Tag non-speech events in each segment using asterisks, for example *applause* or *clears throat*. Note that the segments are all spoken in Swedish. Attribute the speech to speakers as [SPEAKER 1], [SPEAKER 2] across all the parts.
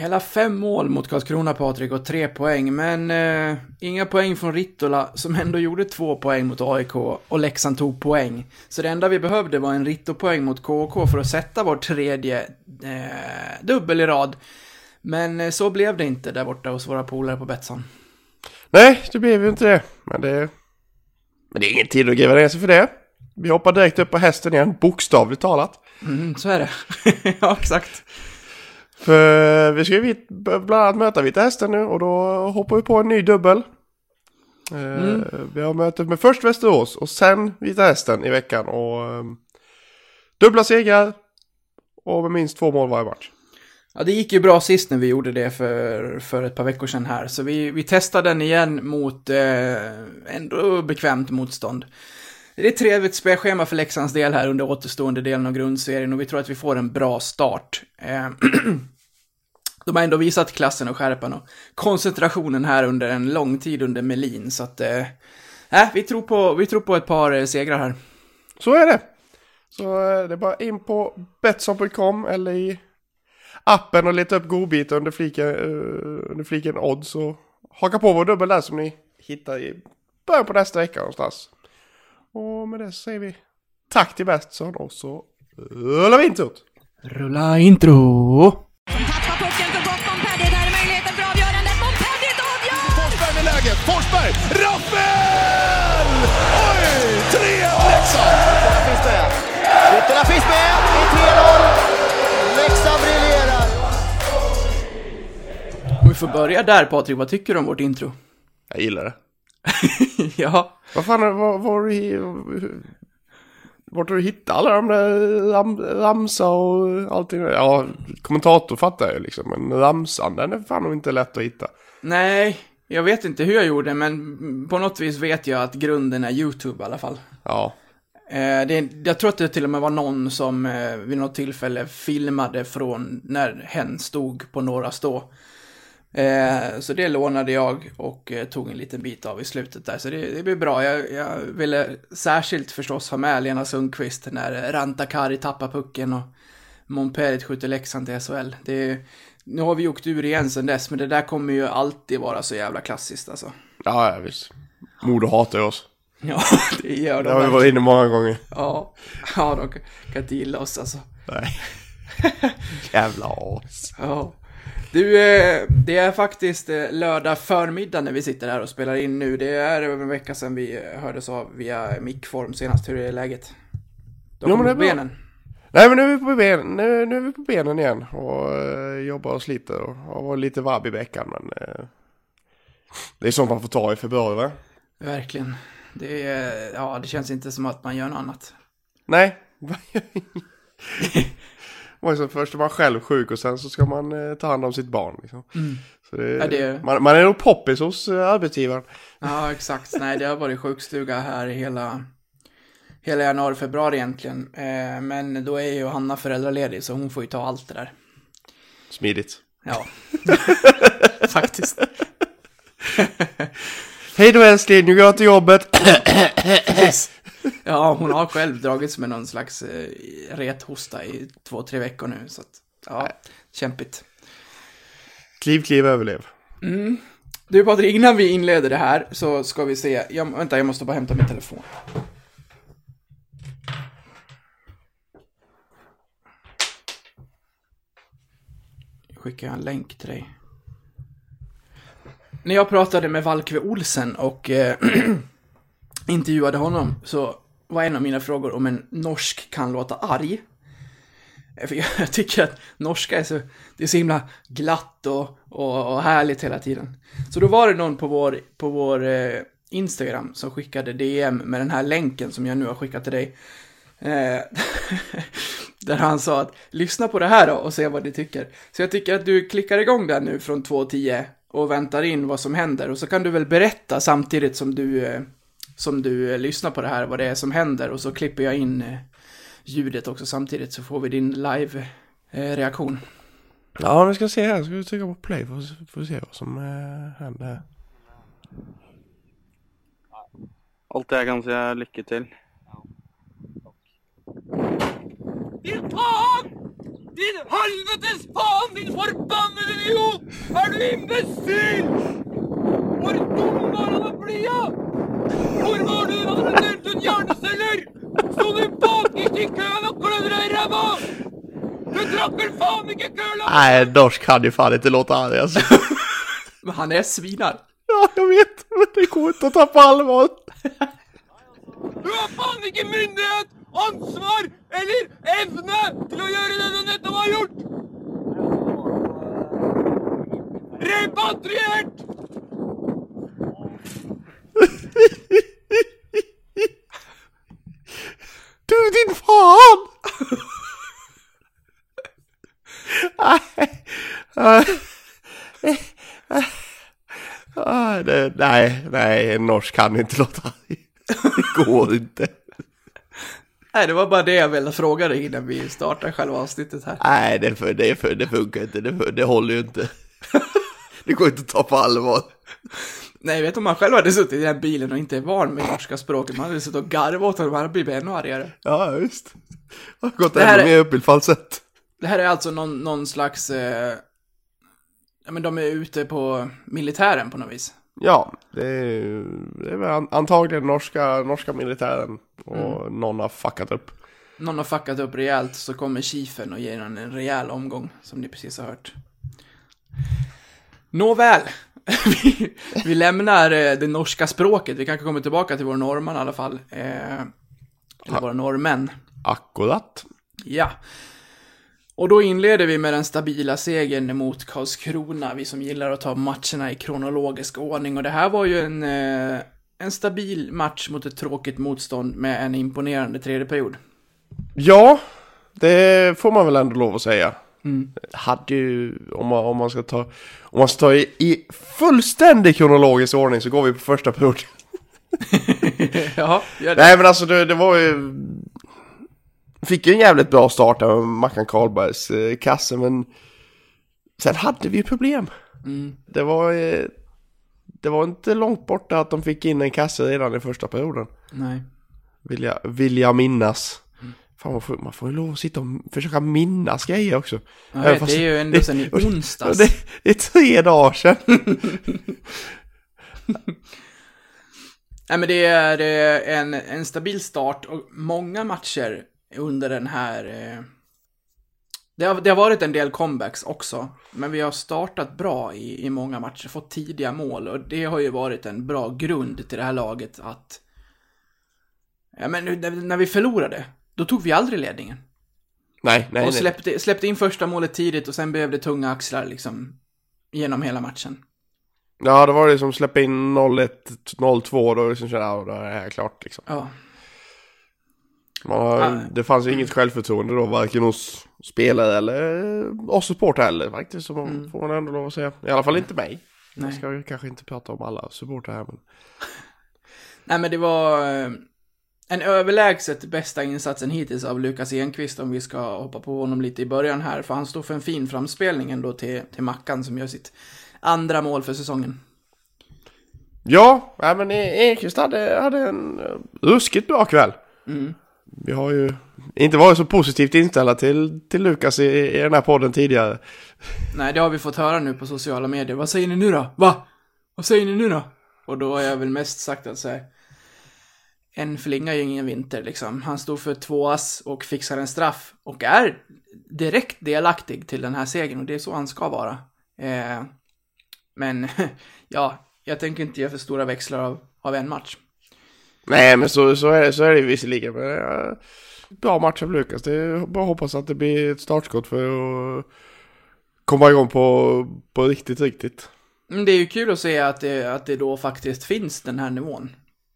[SPEAKER 1] Hela fem mål mot Karlskrona, Patrik, och tre poäng. Men eh, inga poäng från Rittola, som ändå gjorde två poäng mot AIK. Och Leksand tog poäng. Så det enda vi behövde var en Ritto-poäng mot KK för att sätta vår tredje eh, dubbel i rad. Men eh, så blev det inte där borta hos våra polare på Betsson.
[SPEAKER 2] Nej, det blev ju inte det. Men det, men det är ingen tid att gräva ner sig för det. Vi hoppar direkt upp på hästen igen, bokstavligt talat.
[SPEAKER 1] Mm, så är det. *laughs* ja, exakt.
[SPEAKER 2] För vi ska ju bland annat möta Vita Hästen nu och då hoppar vi på en ny dubbel. Mm. Vi har möte med först Västerås och sen Vita Hästen i veckan och um, dubbla segrar och med minst två mål varje match.
[SPEAKER 1] Ja, det gick ju bra sist när vi gjorde det för, för ett par veckor sedan här, så vi, vi testade den igen mot eh, ändå bekvämt motstånd. Det är ett trevligt spelschema för Leksands del här under återstående delen av grundserien och vi tror att vi får en bra start. Eh, *clears throat* de har ändå visat klassen och skärpan och koncentrationen här under en lång tid under Melin, så att... Eh, äh, vi, tror på, vi tror på ett par eh, segrar här.
[SPEAKER 2] Så är det. Så eh, det är bara in på Betsson.com eller i appen och leta upp godbitar under fliken, uh, under fliken odds och haka på vår dubbel där som ni hittar i början på nästa vecka någonstans. Och med det säger vi tack till Betsson och så rullar vi introt.
[SPEAKER 1] Rulla intro!
[SPEAKER 3] 3-1 Leksand!
[SPEAKER 4] Ytterna finns med. Ytterna finns med i 3-0. Leksand briljerar.
[SPEAKER 1] Vi får börja där Patrik, vad tycker du om vårt intro?
[SPEAKER 2] Jag gillar det. *laughs*
[SPEAKER 1] ja.
[SPEAKER 2] Vad fan, var, var. Vart har du hittat alla de där ram, ramsa och allting? Ja, kommentator fattar jag ju liksom, men ramsan den är fan inte lätt att hitta.
[SPEAKER 1] Nej, jag vet inte hur jag gjorde, men på något vis vet jag att grunden är YouTube i alla fall.
[SPEAKER 2] Ja.
[SPEAKER 1] Eh, det, jag tror att det till och med var någon som eh, vid något tillfälle filmade från när hen stod på några stå. Eh, så det lånade jag och tog en liten bit av i slutet där, så det, det blev bra. Jag, jag ville särskilt förstås ha med Lena Sundqvist när Rantakari tappar pucken och Montpellier skjuter Leksand till SHL. Det, nu har vi åkt ur igen sen dess, men det där kommer ju alltid vara så jävla klassiskt alltså.
[SPEAKER 2] Ja, ja visst. Modo hatar oss. *laughs*
[SPEAKER 1] Ja, det gör de.
[SPEAKER 2] Det har vi varit inne många gånger.
[SPEAKER 1] Ja, ja de kan inte gilla oss alltså.
[SPEAKER 2] Nej. *laughs* Jävla as.
[SPEAKER 1] Ja. Du, eh, det är faktiskt eh, lördag förmiddag när vi sitter här och spelar in nu. Det är över en vecka sedan vi eh, hördes av via mickform senast. Hur är läget?
[SPEAKER 2] De kommer på benen. Nej men nu är vi på benen, nu, nu är vi på benen igen och uh, jobbar och sliter och har varit lite vabb i veckan men uh, det är sånt man får ta i februari va?
[SPEAKER 1] Verkligen. Det, är, ja, det känns inte som att man gör något annat.
[SPEAKER 2] Nej. *laughs* Man så först är man själv sjuk och sen så ska man eh, ta hand om sitt barn. Liksom. Mm. Det, ja, det... Man, man, är nog poppis hos eh, arbetsgivaren.
[SPEAKER 1] Ja, exakt. Nej, det har varit sjukstuga här hela, hela januari, februari egentligen. Eh, men då är ju Hanna föräldraledig så hon får ju ta allt det där.
[SPEAKER 2] Smidigt.
[SPEAKER 1] Ja, *laughs* *laughs* faktiskt.
[SPEAKER 2] Hej då älskling, nu går jag till jobbet.
[SPEAKER 1] Ja, hon har själv dragits med någon slags eh, rethosta i två, tre veckor nu. Så att, ja, kämpigt.
[SPEAKER 2] Kliv, kliv, överlev.
[SPEAKER 1] Mm. Du Patrik, innan vi inleder det här så ska vi se. Jag, vänta, jag måste bara hämta min telefon. Jag skickar en länk till dig. När jag pratade med Valkve Olsen och eh, *clears throat* intervjuade honom så var en av mina frågor om en norsk kan låta arg. Eh, för *laughs* jag tycker att norska är så, det är så himla glatt och, och, och härligt hela tiden. Så då var det någon på vår, på vår eh, Instagram som skickade DM med den här länken som jag nu har skickat till dig. Eh, *laughs* där han sa att lyssna på det här då och se vad ni tycker. Så jag tycker att du klickar igång den nu från 2.10 och väntar in vad som händer och så kan du väl berätta samtidigt som du eh, som du eh, lyssnar på det här, vad det är som händer och så klipper jag in eh, ljudet också samtidigt så får vi din live-reaktion.
[SPEAKER 2] Ja, vi ska se här. Ska vi trycka på play för, att se vad som händer.
[SPEAKER 5] Allt jag kan säga lycka till.
[SPEAKER 6] Din fan! Din helvetes fan, din förbannade idiot! Er du imbecill? Hvor dum var han å bli? Hvor var du da du delte ut hjerneceller? Sto du bakerst i køen og klødde deg i ræva? Du drakk vel faen ikke køla?
[SPEAKER 2] Nej, norsk kan ju fan inte låta arg alltså. *laughs*
[SPEAKER 1] Men han är svinar.
[SPEAKER 2] Ja, jag vet. Men det går inte att ta på allvar.
[SPEAKER 6] Du har faen ikke myndighet, ansvar eller evne til å gjøre det du nettopp har gjort! Repatriert!
[SPEAKER 2] Du din fan! Nej. Nej, nej, en norsk kan inte låta. Det går inte.
[SPEAKER 1] Nej, det var bara det jag ville fråga dig innan vi startar själva avsnittet här.
[SPEAKER 2] Nej, det, för, det, för, det funkar inte. Det, det håller ju inte. *laughs* Det går inte att ta på allvar.
[SPEAKER 1] Nej, jag vet om man själv hade suttit i den bilen och inte är van med norska språket, man hade suttit och garvat åt honom, man hade blivit ännu argare.
[SPEAKER 2] Ja, just. Jag har gått
[SPEAKER 1] Det här
[SPEAKER 2] ännu
[SPEAKER 1] är-
[SPEAKER 2] mer upp i falsett.
[SPEAKER 1] Det här är alltså någon, någon slags... Eh, ja, men de är ute på militären på något vis.
[SPEAKER 2] Ja, det är, det är väl an- antagligen norska, norska militären. Och någon har fuckat upp.
[SPEAKER 1] Någon har fuckat upp rejält, så kommer chiefen och ger honom en rejäl omgång, som ni precis har hört. Nåväl, *laughs* vi, vi lämnar eh, det norska språket, vi kanske kommer tillbaka till vår norrman i alla fall. Eh, eller våra norrmän.
[SPEAKER 2] Akkurat.
[SPEAKER 1] Ja. Och då inleder vi med den stabila segern mot Karlskrona, vi som gillar att ta matcherna i kronologisk ordning. Och det här var ju en, eh, en stabil match mot ett tråkigt motstånd med en imponerande tredje period.
[SPEAKER 2] Ja, det får man väl ändå lov att säga. Hade ju, om man, om man ska ta, om man ska ta i, i fullständig kronologisk ordning så går vi på första period. *laughs*
[SPEAKER 1] ja, gör det.
[SPEAKER 2] Nej men alltså det, det var ju... Fick ju en jävligt bra start med Mackan Karlbergs eh, kasse men... Sen hade vi ju problem.
[SPEAKER 1] Mm.
[SPEAKER 2] Det var... Eh, det var inte långt borta att de fick in en kasse redan i första perioden.
[SPEAKER 1] Nej.
[SPEAKER 2] Vill jag, vill jag minnas. Fan man får, man får ju lov att sitta och försöka minnas grejer också.
[SPEAKER 1] Jag
[SPEAKER 2] Även
[SPEAKER 1] vet,
[SPEAKER 2] fast-
[SPEAKER 1] det är ju ändå
[SPEAKER 2] det-
[SPEAKER 1] sen i *laughs* onsdags.
[SPEAKER 2] Det, det är tre dagar sedan. *laughs* *laughs*
[SPEAKER 1] Nej men det är eh, en, en stabil start och många matcher under den här... eh, Det har, det har varit en del comebacks också, men vi har startat bra i, i många matcher, fått tidiga mål och det har ju varit en bra grund till det här laget att... Ja men när, vi förlorade, då tog vi aldrig ledningen.
[SPEAKER 2] Nej, nej,
[SPEAKER 1] och släppte, släppte in första målet tidigt och sen blev det tunga axlar liksom genom hela matchen.
[SPEAKER 2] Ja, det var det som släppte in 0-1, 0-2 då liksom kände jag, ja, då är det här klart liksom.
[SPEAKER 1] Ja.
[SPEAKER 2] Man
[SPEAKER 1] Ah.
[SPEAKER 2] Det fanns ju inget självförtroende då, varken hos spelare eller oss supportrar heller faktiskt. Så man, får man ändå lov att säga. I alla fall inte mig.
[SPEAKER 1] Mm. Nej.
[SPEAKER 2] Jag ska kanske inte prata om alla supportrar här men. *laughs*
[SPEAKER 1] Nej men det var eh, en överlägset bästa insatsen hittills av Lukas Enqvist om vi ska hoppa på honom lite i början här. För han står för en fin framspelning ändå till, till Mackan som gör sitt andra mål för säsongen.
[SPEAKER 2] Ja, nej, men Enqvist hade, hade en eh, ruskigt bra kväll.
[SPEAKER 1] Mm.
[SPEAKER 2] Vi har ju inte varit så positivt inställda till, till Lukas i, i den här podden tidigare.
[SPEAKER 1] Nej, det har vi fått höra nu på sociala medier. Vad säger ni nu då? Va? Vad säger ni nu då? Och då har jag väl mest sagt att så här, en flinga är ju ingen vinter liksom. Han stod för två ass och fixar en straff och är direkt delaktig till den här segern och det är så han ska vara. Eh, men *laughs* ja, jag tänker inte göra för stora växlar av, av en match.
[SPEAKER 2] Nej, men så, så, är, så är det visserligen. Men, eh, bra match av Lukas. Det är bara hoppas att det blir ett startskott för att komma igång på, på riktigt, riktigt.
[SPEAKER 1] Men det är ju kul att se att det, att det då faktiskt finns den här nivån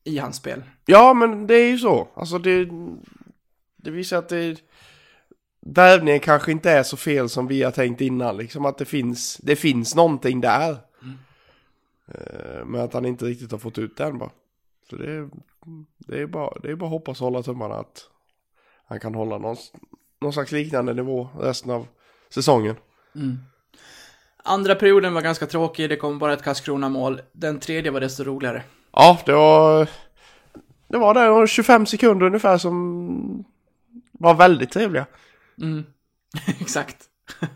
[SPEAKER 1] i hans spel.
[SPEAKER 2] Ja, men det är ju så. Alltså det, det visar att det, värvningen kanske inte är så fel som vi har tänkt innan. Liksom att det finns, det finns någonting där. Eh, Men att han inte riktigt har fått ut den bara. Så det, det är bara, det är bara hoppas och hålla tummarna att han kan hålla någon, någon slags liknande nivå resten av säsongen.
[SPEAKER 1] Andra perioden var ganska tråkig, det kom bara ett Karlskrona-mål. Den tredje var desto roligare.
[SPEAKER 2] Ja, det var, det var där 25 sekunder ungefär som var väldigt trevliga.
[SPEAKER 1] Mm. *laughs* Exakt. *laughs*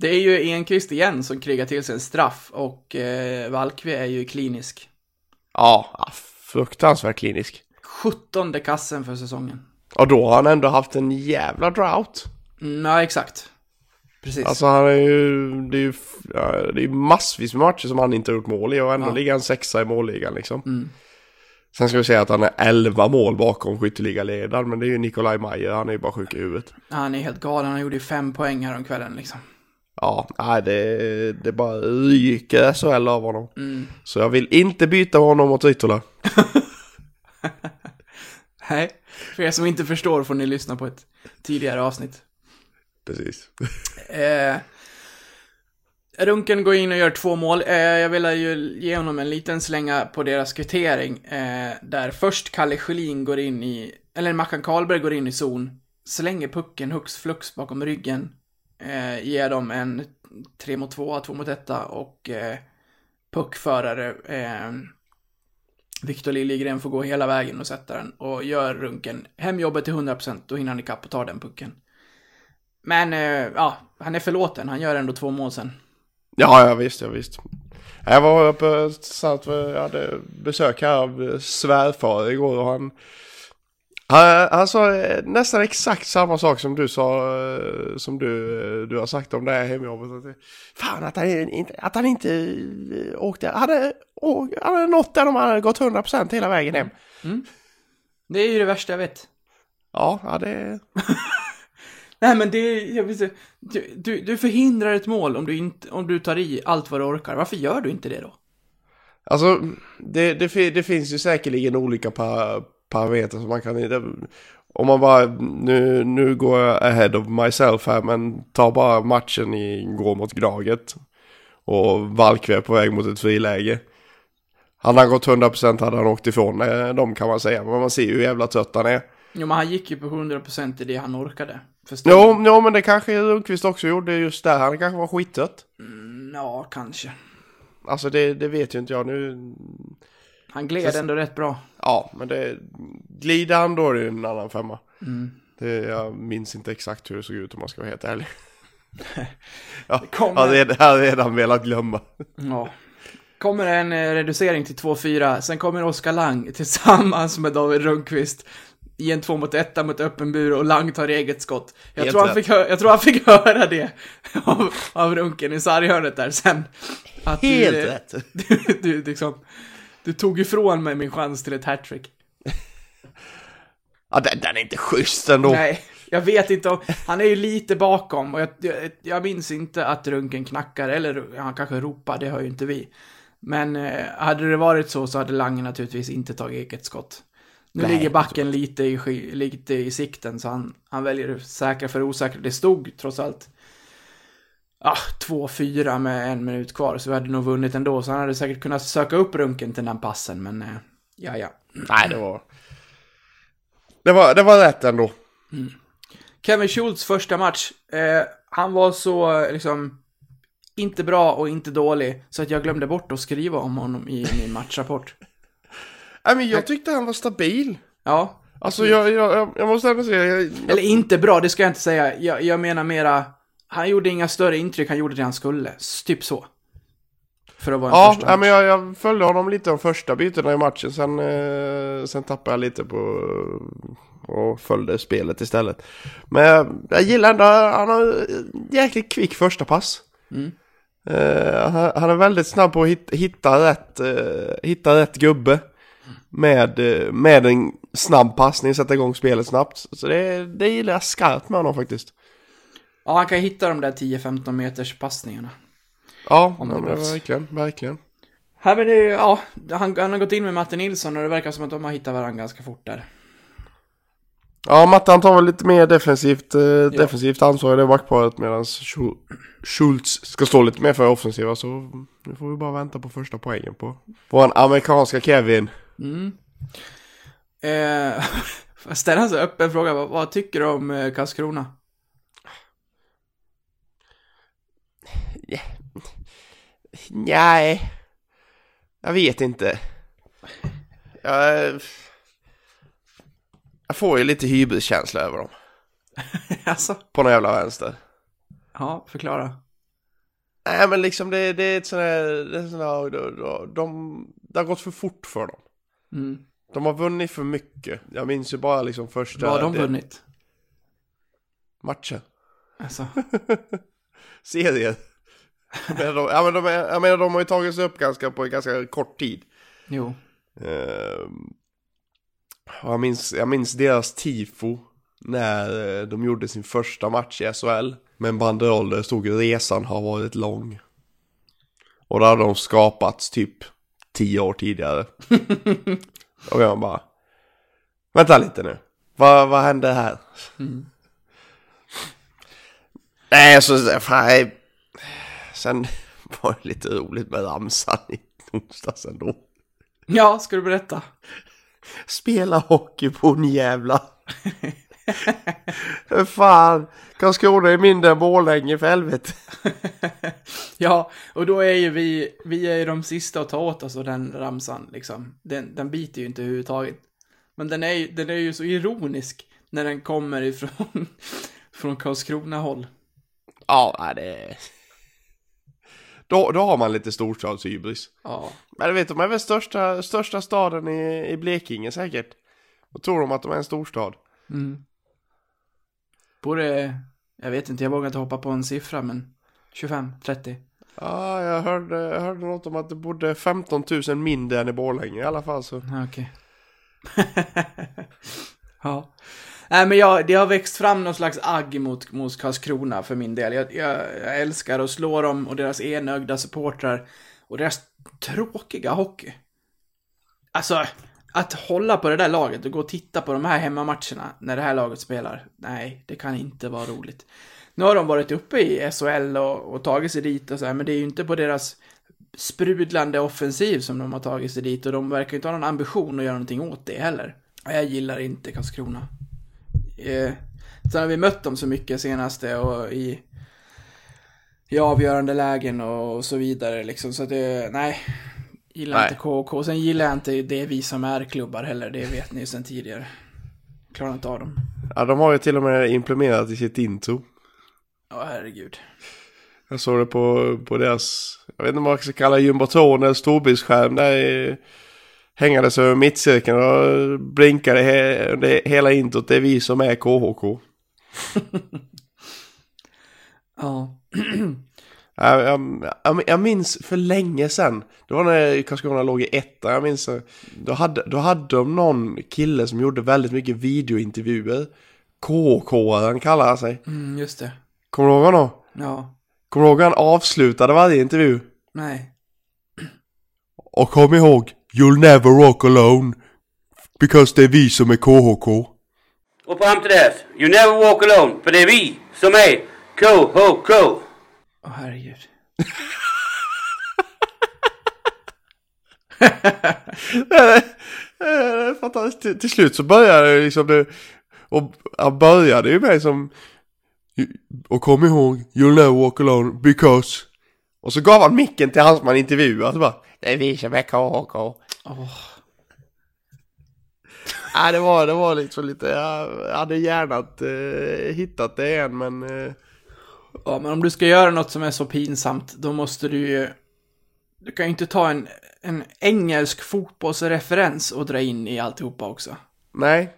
[SPEAKER 1] Det är ju Enqvist igen som krigar till sig en straff och eh, Valkve är ju klinisk.
[SPEAKER 2] Ja, ja, fruktansvärt klinisk.
[SPEAKER 1] 17 kassen för säsongen.
[SPEAKER 2] Och då har han ändå haft en jävla drought.
[SPEAKER 1] Mm, ja, exakt. Precis.
[SPEAKER 2] Alltså han är ju, det är ju det är massvis med matcher som han inte har gjort mål i och ändå
[SPEAKER 1] Ja.
[SPEAKER 2] ligger han sexa i målligan liksom.
[SPEAKER 1] Mm.
[SPEAKER 2] Sen ska vi säga att han är 11 mål bakom skytteligaledaren, men det är ju Nikolaj Mayer, han är ju bara sjuk i huvudet.
[SPEAKER 1] Han är helt galen, han gjorde ju fem poäng här om kvällen liksom.
[SPEAKER 2] Ja, nej det, det bara ryker SHL av honom.
[SPEAKER 1] Mm.
[SPEAKER 2] Så jag vill inte byta honom mot Ytola. *laughs*
[SPEAKER 1] Nej, för er som inte förstår får ni lyssna på ett tidigare avsnitt.
[SPEAKER 2] Precis. *laughs*
[SPEAKER 1] Eh, Runken går in och gör två mål. Eh, jag vill ju ge honom en liten slänga på deras kvittering. Eh, där först Kalle Schelin går in i, eller Mackan Karlberg går in i zon, slänger pucken hux flux bakom ryggen. Eh, ger dem en 3 mot 2, 2 mot 1 och eh, puckförare eh, Viktor Liljegren får gå hela vägen och sätta den och gör Runken hemjobbet till 100%, då hinner han ikapp och tar den pucken. Men, eh, ja, han är förlåten. Han gör ändå två mål sen.
[SPEAKER 2] Ja, ja visst, ja visst. Jag var uppe, satt, jag hade besök här av svärfar igår och han, han, han sa eh, nästan exakt samma sak som du sa, eh, som du, eh, du har sagt om det här hemjobbet. Fan att han inte, att han inte åkte, hade, å- han hade nått där de hade gått 100% hela vägen hem.
[SPEAKER 1] Det är ju det värsta jag vet.
[SPEAKER 2] Ja, ja det, *laughs*
[SPEAKER 1] Nej, men det är, jag vill säga, du, du, du förhindrar ett mål om du inte, om du tar i allt vad du orkar. Varför gör du inte det då?
[SPEAKER 2] Alltså, det, det, det finns ju säkerligen olika pa, parametrar som man kan... Om man bara, nu, nu går jag ahead of myself här, men ta bara matchen i går mot Graget. Och Valkve är på väg mot ett friläge. Hade han gått 100% hade han åkt ifrån eh, dem kan man säga, men man ser ju hur jävla trött han är.
[SPEAKER 1] Jo, men han gick ju på 100% i det han orkade. Förstår
[SPEAKER 2] Jo, jo men det kanske Lundqvist också gjorde just där, han kanske var skittrött.
[SPEAKER 1] Mm, Ja, kanske.
[SPEAKER 2] Alltså det, det vet ju inte jag nu.
[SPEAKER 1] Han gled ändå rätt bra.
[SPEAKER 2] Ja, men det... Glider han då är det en annan femma. Det, jag minns inte exakt hur det såg ut om man ska vara helt ärlig. *laughs* ja,
[SPEAKER 1] kommer-
[SPEAKER 2] jag hade redan- jag hade redan velat glömma.
[SPEAKER 1] Ja. Kommer en eh, reducering till 2-4, sen kommer Oskar Lang tillsammans med David Rundqvist i en 2 mot 1 mot öppen bur och Lang tar eget skott. Jag,
[SPEAKER 2] Helt
[SPEAKER 1] tror han,
[SPEAKER 2] rätt.
[SPEAKER 1] fick jag tror han fick *laughs* höra det av, av Runken i sarghörnet där sen.
[SPEAKER 2] Helt
[SPEAKER 1] du, eh,
[SPEAKER 2] rätt. *laughs*
[SPEAKER 1] Du, du, liksom, du tog ifrån mig min chans till ett hattrick.
[SPEAKER 2] Ja, den, den är inte schysst ändå.
[SPEAKER 1] Nej, jag vet inte om, han är ju lite bakom och jag, jag, jag minns inte att Runken knackar, eller han kanske ropar, det hör ju inte vi. Men eh, hade det varit så så hade Lange naturligtvis inte tagit eget skott. Nu
[SPEAKER 2] Nej,
[SPEAKER 1] ligger backen lite i, lite i sikten så han, han väljer det säkra för osäkra. Det stod trots allt ah, 2-4 med en minut kvar så vi hade nog vunnit ändå. Så han hade säkert kunnat söka upp Runken till den passen men eh, ja ja.
[SPEAKER 2] Nej, det var... Det var, det var rätt ändå.
[SPEAKER 1] Kevin Schultz första match, eh, han var så eh, liksom inte bra och inte dålig så att jag glömde bort att skriva om honom i min matchrapport. *laughs*
[SPEAKER 2] Nej, men jag tyckte han var stabil.
[SPEAKER 1] Ja,
[SPEAKER 2] Alltså jag, jag, jag, jag måste ändå säga... Jag,
[SPEAKER 1] eller inte bra, det ska jag inte säga. Jag, jag menar mera, han gjorde inga större intryck, han gjorde det han skulle. Typ så. För att vara
[SPEAKER 2] Ja,
[SPEAKER 1] första
[SPEAKER 2] men jag, jag följde honom lite de första bytena i matchen. Sen, eh, sen tappade jag lite på och följde spelet istället. Men jag, jag gillar ändå, han har jäkligt kvick första pass.
[SPEAKER 1] Mm.
[SPEAKER 2] Eh, han, han är väldigt snabb på att hitta, hitta, rätt, eh, hitta rätt gubbe. Med, eh, med en snabb passning, sätta igång spelet snabbt. Så det, det gillar jag skarpt med honom faktiskt.
[SPEAKER 1] Ja, han kan hitta de där 10-15 meters passningarna.
[SPEAKER 2] Ja,
[SPEAKER 1] Om
[SPEAKER 2] ja
[SPEAKER 1] det
[SPEAKER 2] men
[SPEAKER 1] behövs.
[SPEAKER 2] verkligen, verkligen.
[SPEAKER 1] Här men det, ja, han, han har gått in med Matte Nilsson och det verkar som att de har hittat varandra ganska fort där.
[SPEAKER 2] Ja, Matte han tar väl lite mer defensivt, eh, defensivt ansvar i det backparet medan Schul- Schultz ska stå lite mer för offensiva så nu får vi bara vänta på första poängen på vår amerikanska Kevin.
[SPEAKER 1] Eh, *laughs* får jag ställa en så öppen fråga, vad, vad tycker du om eh, Karlskrona?
[SPEAKER 2] Nej, jag vet inte. Jag, jag får ju lite hybriskänsla över dem *laughs*
[SPEAKER 1] alltså,
[SPEAKER 2] på någon jävla vänster.
[SPEAKER 1] ja, förklara.
[SPEAKER 2] Nej men liksom det, det är ett sånt här, det, är sån här de, de, de, det har gått för fort för dem.
[SPEAKER 1] Mm.
[SPEAKER 2] De har vunnit för mycket. Jag minns ju bara liksom första...
[SPEAKER 1] Vad har de
[SPEAKER 2] det-
[SPEAKER 1] vunnit?
[SPEAKER 2] Matcher.
[SPEAKER 1] Alltså, *laughs*
[SPEAKER 2] Serier. Men *laughs* de, ja, men de, jag menar de har ju tagit sig upp ganska på en ganska kort tid.
[SPEAKER 1] jo.
[SPEAKER 2] Och jag, minns, jag minns deras tifo när eh, de gjorde sin första match i SHL. Med en banderoll där stod resan har varit lång. Och då hade de skapats typ tio år tidigare. *laughs* och jag bara, vänta lite nu. Vad, vad hände här? Nej, så fan. Sen *laughs* var det lite roligt med ramsan i onsdags ändå.
[SPEAKER 1] Ja, ska du berätta?
[SPEAKER 2] Spela hockey på en jävla. Fan, Karlskrona är mindre än Borlänge för helvete. *laughs*
[SPEAKER 1] Ja, och då är ju vi, vi är ju de sista att ta åt oss av den ramsan, liksom. Den, den biter ju inte överhuvudtaget. Men den är, ju- den är ju så ironisk när den kommer ifrån *laughs* från Karlskrona-håll.
[SPEAKER 2] Ja, nej, det är... Då, då har man lite storstadshybris.
[SPEAKER 1] Ja.
[SPEAKER 2] Men vet, de är väl största, största staden i, i Blekinge säkert. Då tror de att de är en storstad.
[SPEAKER 1] Mm. Borde, jag vet inte, jag vågar inte hoppa på en siffra, men 25, 30.
[SPEAKER 2] Ja, jag hörde, jag hörde något om att det bodde 15 000 mindre än i Borlänge i alla fall så.
[SPEAKER 1] Ja, Okej. *laughs* ja. Nej, men jag, det har växt fram någon slags agg mot, mot Karlskrona för min del. Jag, jag, jag älskar att slå dem och deras enögda supportrar och deras tråkiga hockey. Alltså, att hålla på det där laget och gå och titta på de här hemmamatcherna när det här laget spelar. Nej, det kan inte vara roligt. Nu har de varit uppe i SHL och, och tagit sig dit och så här, men det är ju inte på deras sprudlande offensiv som de har tagit sig dit och de verkar ju inte ha någon ambition att göra någonting åt det heller. Och Jag gillar inte Karlskrona. Eh, sen har vi mött dem så mycket senaste och i, i avgörande lägen och, så vidare liksom, så att det, nej. Gillar
[SPEAKER 2] Nej.
[SPEAKER 1] inte KK. Sen gillar jag inte det vi som är klubbar heller, det vet ni ju sen tidigare. Klarar inte av dem.
[SPEAKER 2] Ja, de har ju till och med implementerat i sitt intro.
[SPEAKER 1] Ja, herregud.
[SPEAKER 2] Jag såg det på, på deras, jag vet inte vad man ska kalla jumboton eller storbildsskärm där i, hängades över mittcirkeln och blinkade he, det, hela introt. Det är vi som är KHK. *laughs*
[SPEAKER 1] Ja. *clears throat*
[SPEAKER 2] Jag, jag, jag, jag minns för länge sedan, det var när Karlskrona låg i etta, jag minns då hade, då hade de någon kille som gjorde väldigt mycket videointervjuer. KK-aren kallar han sig.
[SPEAKER 1] Mm, just det.
[SPEAKER 2] Kommer du ihåg honom?
[SPEAKER 1] Ja.
[SPEAKER 2] Kommer du ihåg han avslutade varje intervju?
[SPEAKER 1] Nej.
[SPEAKER 2] Och kom ihåg, you'll never walk alone. Because det är vi som är KHK.
[SPEAKER 7] Och fram till dess, you never walk alone, för det är vi som är KHK.
[SPEAKER 1] Åh, herregud. *laughs*
[SPEAKER 2] Eh, Fantastiskt. Till, till slut så började det liksom det, och han började ju med som och kom ihåg, you'll never walk alone because och så gav han micken till han som han bara Det är vi som är KHK.
[SPEAKER 1] Åh.
[SPEAKER 2] Ja det var, det var liksom lite, jag hade gärna eh, hittat det igen men eh,
[SPEAKER 1] Ja, men om du ska göra något som är så pinsamt, då måste du ju... Du kan ju inte ta en, en engelsk fotbollsreferens och dra in i alltihopa också.
[SPEAKER 2] nej.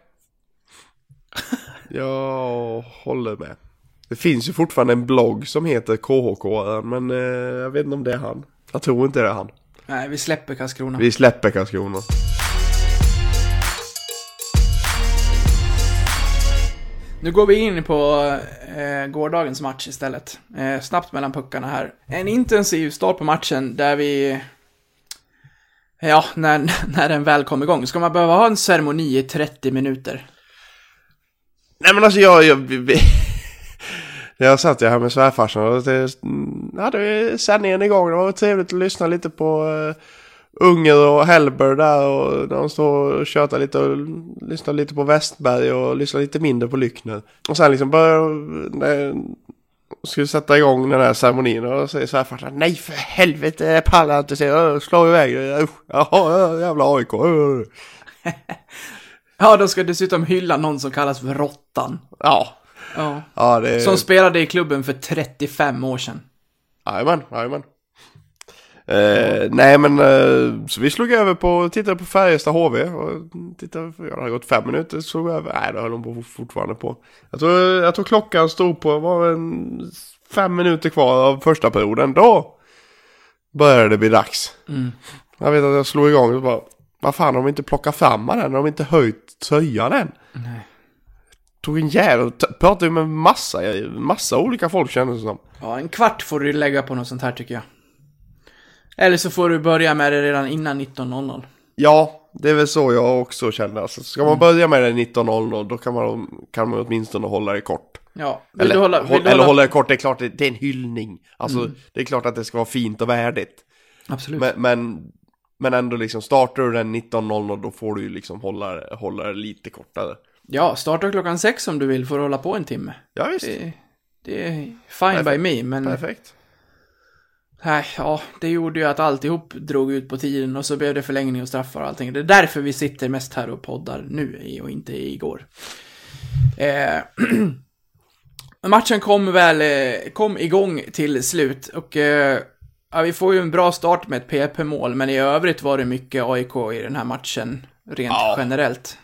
[SPEAKER 2] Jag håller med. Det finns ju fortfarande en blogg som heter KHK men eh, jag vet inte om det är han. Jag tror inte det är han.
[SPEAKER 1] Nej, vi släpper Karlskrona.
[SPEAKER 2] Vi släpper Karlskrona.
[SPEAKER 1] Nu går vi in på eh, gårdagens match istället. Eh, snabbt mellan puckarna här. En intensiv start på matchen där vi... Ja, när, *laughs* när den väl kom igång. Ska man behöva ha en ceremoni i 30 minuter?
[SPEAKER 2] Nej men alltså jag... Jag, *laughs* jag satt jag här med svärfarsan och det, hade sändningen igång. Det var trevligt att lyssna lite på uh, Unger och Hellberg där och när de står och tjötar lite och lyssnar lite på Westberg och lyssnar lite mindre på Lyckner. Och sen liksom börjar... När, skulle sätta igång den här ceremonin och då säger svärfarsan Nej för helvete jag pallar inte se, Ö, slå iväg. Usch, Jaha, jävla AIK. *laughs*
[SPEAKER 1] Ja, de ska dessutom hylla någon som kallas för Råttan.
[SPEAKER 2] Ja,
[SPEAKER 1] Ja.
[SPEAKER 2] ja det
[SPEAKER 1] Som spelade i klubben för 35 år sedan.
[SPEAKER 2] Jajamän, jajamän. Eh, nej men eh, så vi slog över på, tittade på Färjestad HV och tittade, ja, det hade gått fem minuter, slog vi över, nej det höll de på fortfarande på. Jag tror, jag tror klockan stod på, var en fem minuter kvar av första perioden, då började det bli dags.
[SPEAKER 1] Mm.
[SPEAKER 2] Jag vet att jag slog igång och bara, vad fan har de inte plockat fram den, har de inte höjt tröjan än?
[SPEAKER 1] Nej.
[SPEAKER 2] Tog en jävel, t- pratade ju med massa, massa olika folk kändes det som.
[SPEAKER 1] Ja, en kvart får du lägga på något sånt här tycker jag. Eller så får du börja med det redan innan 19.00.
[SPEAKER 2] Ja, det är väl så jag också känner. Alltså, ska man börja med det 19.00 då kan man, kan man åtminstone hålla det kort.
[SPEAKER 1] Ja, vill
[SPEAKER 2] Eller,
[SPEAKER 1] du hålla...
[SPEAKER 2] håll,
[SPEAKER 1] Vill du
[SPEAKER 2] eller
[SPEAKER 1] hålla...
[SPEAKER 2] hålla det kort, det är klart det, det är en hyllning. Alltså, det är klart att det ska vara fint och värdigt.
[SPEAKER 1] Absolut.
[SPEAKER 2] Men, men, men ändå liksom, startar du den 19.00 då får du ju liksom hålla, hålla det lite kortare.
[SPEAKER 1] Ja, starta klockan sex om du vill för att hålla på en timme.
[SPEAKER 2] Ja visst,
[SPEAKER 1] Det, det är fine by me, men...
[SPEAKER 2] perfekt.
[SPEAKER 1] Nej, ja, det gjorde ju att alltihop drog ut på tiden och så blev det förlängning och straffar och allting. Det är därför vi sitter mest här och poddar nu och inte igår. Eh, *clears throat* matchen kom väl, eh, kom igång till slut och eh, ja, vi får ju en bra start med ett PP-mål, men i övrigt var det mycket AIK i den här matchen, rent
[SPEAKER 2] Ja.
[SPEAKER 1] generellt.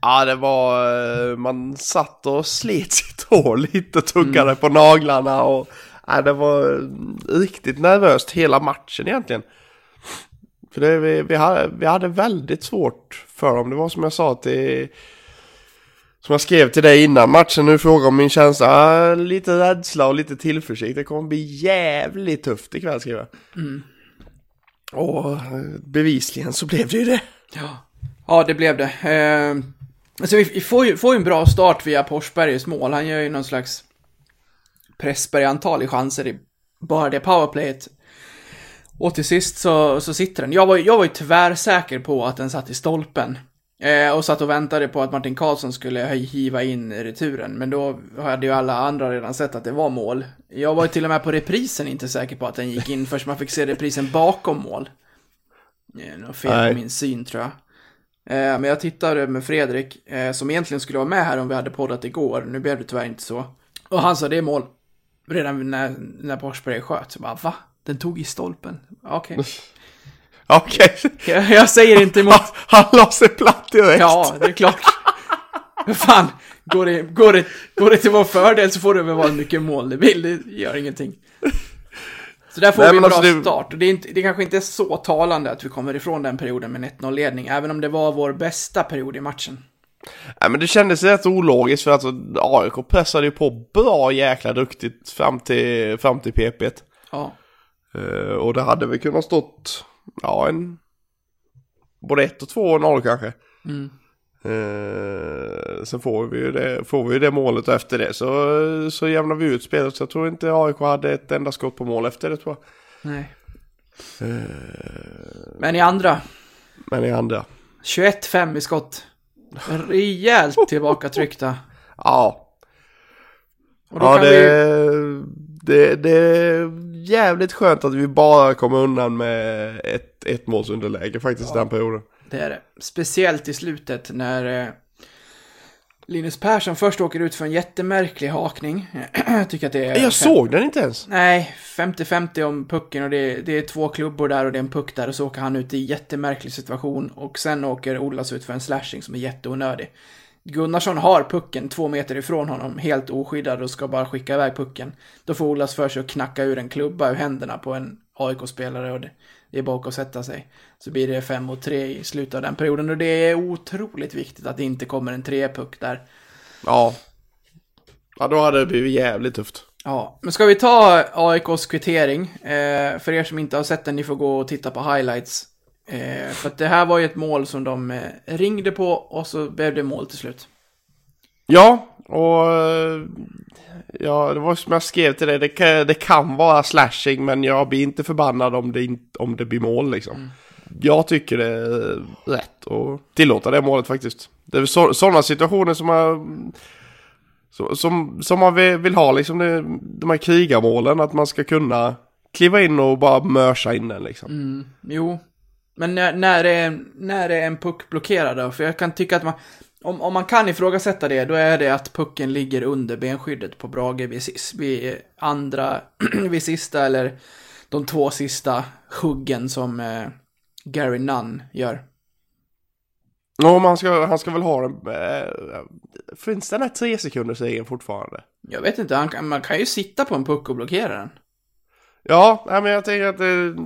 [SPEAKER 2] Ja, det var, eh, man satt och slet sitt hår lite, tuggade på naglarna och ja, det var eh, riktigt nervöst hela matchen egentligen. För det, vi, vi, hade, vi hade väldigt svårt för dem, det var som jag sa till som jag skrev till dig innan matchen, nu frågar om min känsla, lite rädsla och lite tillförsikt, det kommer bli jävligt tufft ikväll skriver jag. Och eh, bevisligen så blev det ju det.
[SPEAKER 1] Ja, ja det blev det. Eh, alltså vi, får, ju, får ju en bra start via Forsbergs mål. Han gör ju någon slags Pressberg-antal i chanser i bara det powerplayet. Och till sist så, så sitter den. Jag var, jag var ju tvärsäker på att den satt i stolpen. Eh, och satt och väntade på att Martin Karlsson skulle hiva in returen. Men då hade ju alla andra redan sett att det var mål. Jag var ju till och med på reprisen inte säker på att den gick in förrän man fick se reprisen bakom mål. Eh, Något fel på min syn tror jag. Eh, men jag tittade med Fredrik, eh, som egentligen skulle vara med här om vi hade poddat igår. Nu blev det tyvärr inte så. Och han sa det är mål. Redan när, när Forsberg sköt. Så bara, va? Den tog i stolpen? Okej. *laughs*
[SPEAKER 2] Okej,
[SPEAKER 1] Jag, jag säger inte emot. *laughs*
[SPEAKER 2] han la sig platt direkt.
[SPEAKER 1] Ja, det är klart. Fan, går det, går, det, går det till vår fördel så får det väl vara mycket mål det vill, det gör ingenting. Så där får
[SPEAKER 2] Nej,
[SPEAKER 1] vi en bra
[SPEAKER 2] alltså
[SPEAKER 1] start. Och det, är inte, det kanske inte är så talande att vi kommer ifrån den perioden med 1-0-ledning, även om det var vår bästa period i matchen.
[SPEAKER 2] Nej, men det kändes rätt ologiskt för att alltså, AIK pressade ju på bra jäkla duktigt fram till, fram till PP.
[SPEAKER 1] Ja,
[SPEAKER 2] Uh, och det hade väl kunnat stått, ja en, både 1 och 2 och 0 kanske.
[SPEAKER 1] Mm.
[SPEAKER 2] Eh, sen får vi ju det, får vi ju det målet och efter det så, så jämnar vi ut spelet. Så jag tror inte AIK hade ett enda skott på mål efter det tror jag.
[SPEAKER 1] nej. Men i andra,
[SPEAKER 2] Men i andra.
[SPEAKER 1] 21-5 i skott. Rejält tillbakatryckta.
[SPEAKER 2] Ja, ja det,
[SPEAKER 1] vi...
[SPEAKER 2] det, det är jävligt skönt att vi bara kommer undan med ett, ett målsunderläge faktiskt den perioden.
[SPEAKER 1] Det är det. Speciellt i slutet när eh, Linus Persson först åker ut för en jättemärklig hakning. *clears throat* Jag tycker att det är...
[SPEAKER 2] Jag såg den inte ens.
[SPEAKER 1] Nej, 50-50 om pucken och det är, det är två klubbor där och det är en puck där och så åker han ut i jättemärklig situation och sen åker Olas ut för en slashing som är jätteonödig. Gunnarsson har pucken två meter ifrån honom, helt oskyddad och ska bara skicka iväg pucken. Då får Olas för sig att knacka ur en klubba ur händerna på en AIK-spelare och det, det är bara att sätta sig. Så blir det 5 mot 3 i slutet av den perioden och det är otroligt viktigt att det inte kommer en trepuck där.
[SPEAKER 2] Ja. Ja, då hade det blivit jävligt tufft.
[SPEAKER 1] Ja, men ska vi ta AIKs kvittering? Eh, för er som inte har sett den, ni får gå och titta på highlights. Eh, för att det här var ju ett mål som de eh, ringde på och så blev det mål till slut.
[SPEAKER 2] Ja, och eh, ja, det var som jag skrev till dig, det kan, det kan vara slashing men jag blir inte förbannad om det, inte, om det blir mål liksom. Jag tycker det är rätt att tillåta det målet faktiskt. Det är så, sådana situationer som man, som, som, man vill, ha liksom, det, de här krigarmålen, att man ska kunna kliva in och bara mörsa in den liksom.
[SPEAKER 1] Jo, men när, när, det är, när det är en puck blockerad då? För jag kan tycka att man, om, om man kan ifrågasätta det, då är det att pucken ligger under benskyddet på Brage vid, sis- vid andra, *clears throat* vid sista eller de två sista huggen som eh, Gary Nunn gör.
[SPEAKER 2] Ja, men han ska, han ska väl ha den... Eh, finns den här tre sekunders regeln fortfarande?
[SPEAKER 1] Jag vet inte, han, man kan ju sitta på en puck och blockera den.
[SPEAKER 2] Ja, men jag tänker att det...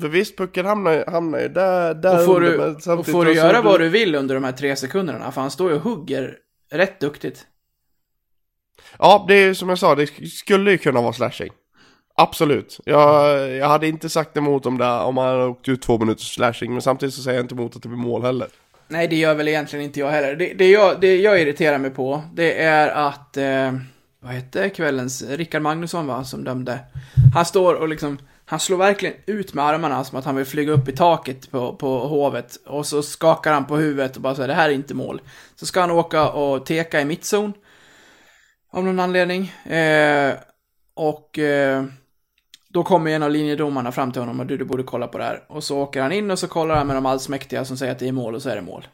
[SPEAKER 2] För visst, pucken hamnar, hamnar ju där, där
[SPEAKER 1] Och får
[SPEAKER 2] under,
[SPEAKER 1] du,
[SPEAKER 2] men
[SPEAKER 1] och får du göra vad du vill under de här tre sekunderna, för han står ju och hugger rätt duktigt.
[SPEAKER 2] Ja, det är som jag sa, det skulle ju kunna vara slashing. Absolut. Jag, jag hade inte sagt emot om det om han hade åkt ut två minuters slashing, men samtidigt så säger jag inte emot att det blir mål heller.
[SPEAKER 1] Nej, det gör väl egentligen inte jag heller. Det, det, jag, det jag irriterar mig på, det är att, eh, vad hette kvällens, Rickard Magnusson va, som dömde. Han står och liksom, han slår verkligen ut med armarna som att han vill flyga upp i taket på, på hovet. Och så skakar han på huvudet och bara säger det här är inte mål. Så ska han åka och teka i mittzon. Av någon anledning. Eh, och eh, då kommer en av linjedomarna fram till honom och du, du borde kolla på det här. Och så åker han in och så kollar han med de allsmäktiga som säger att det är mål och så är det mål.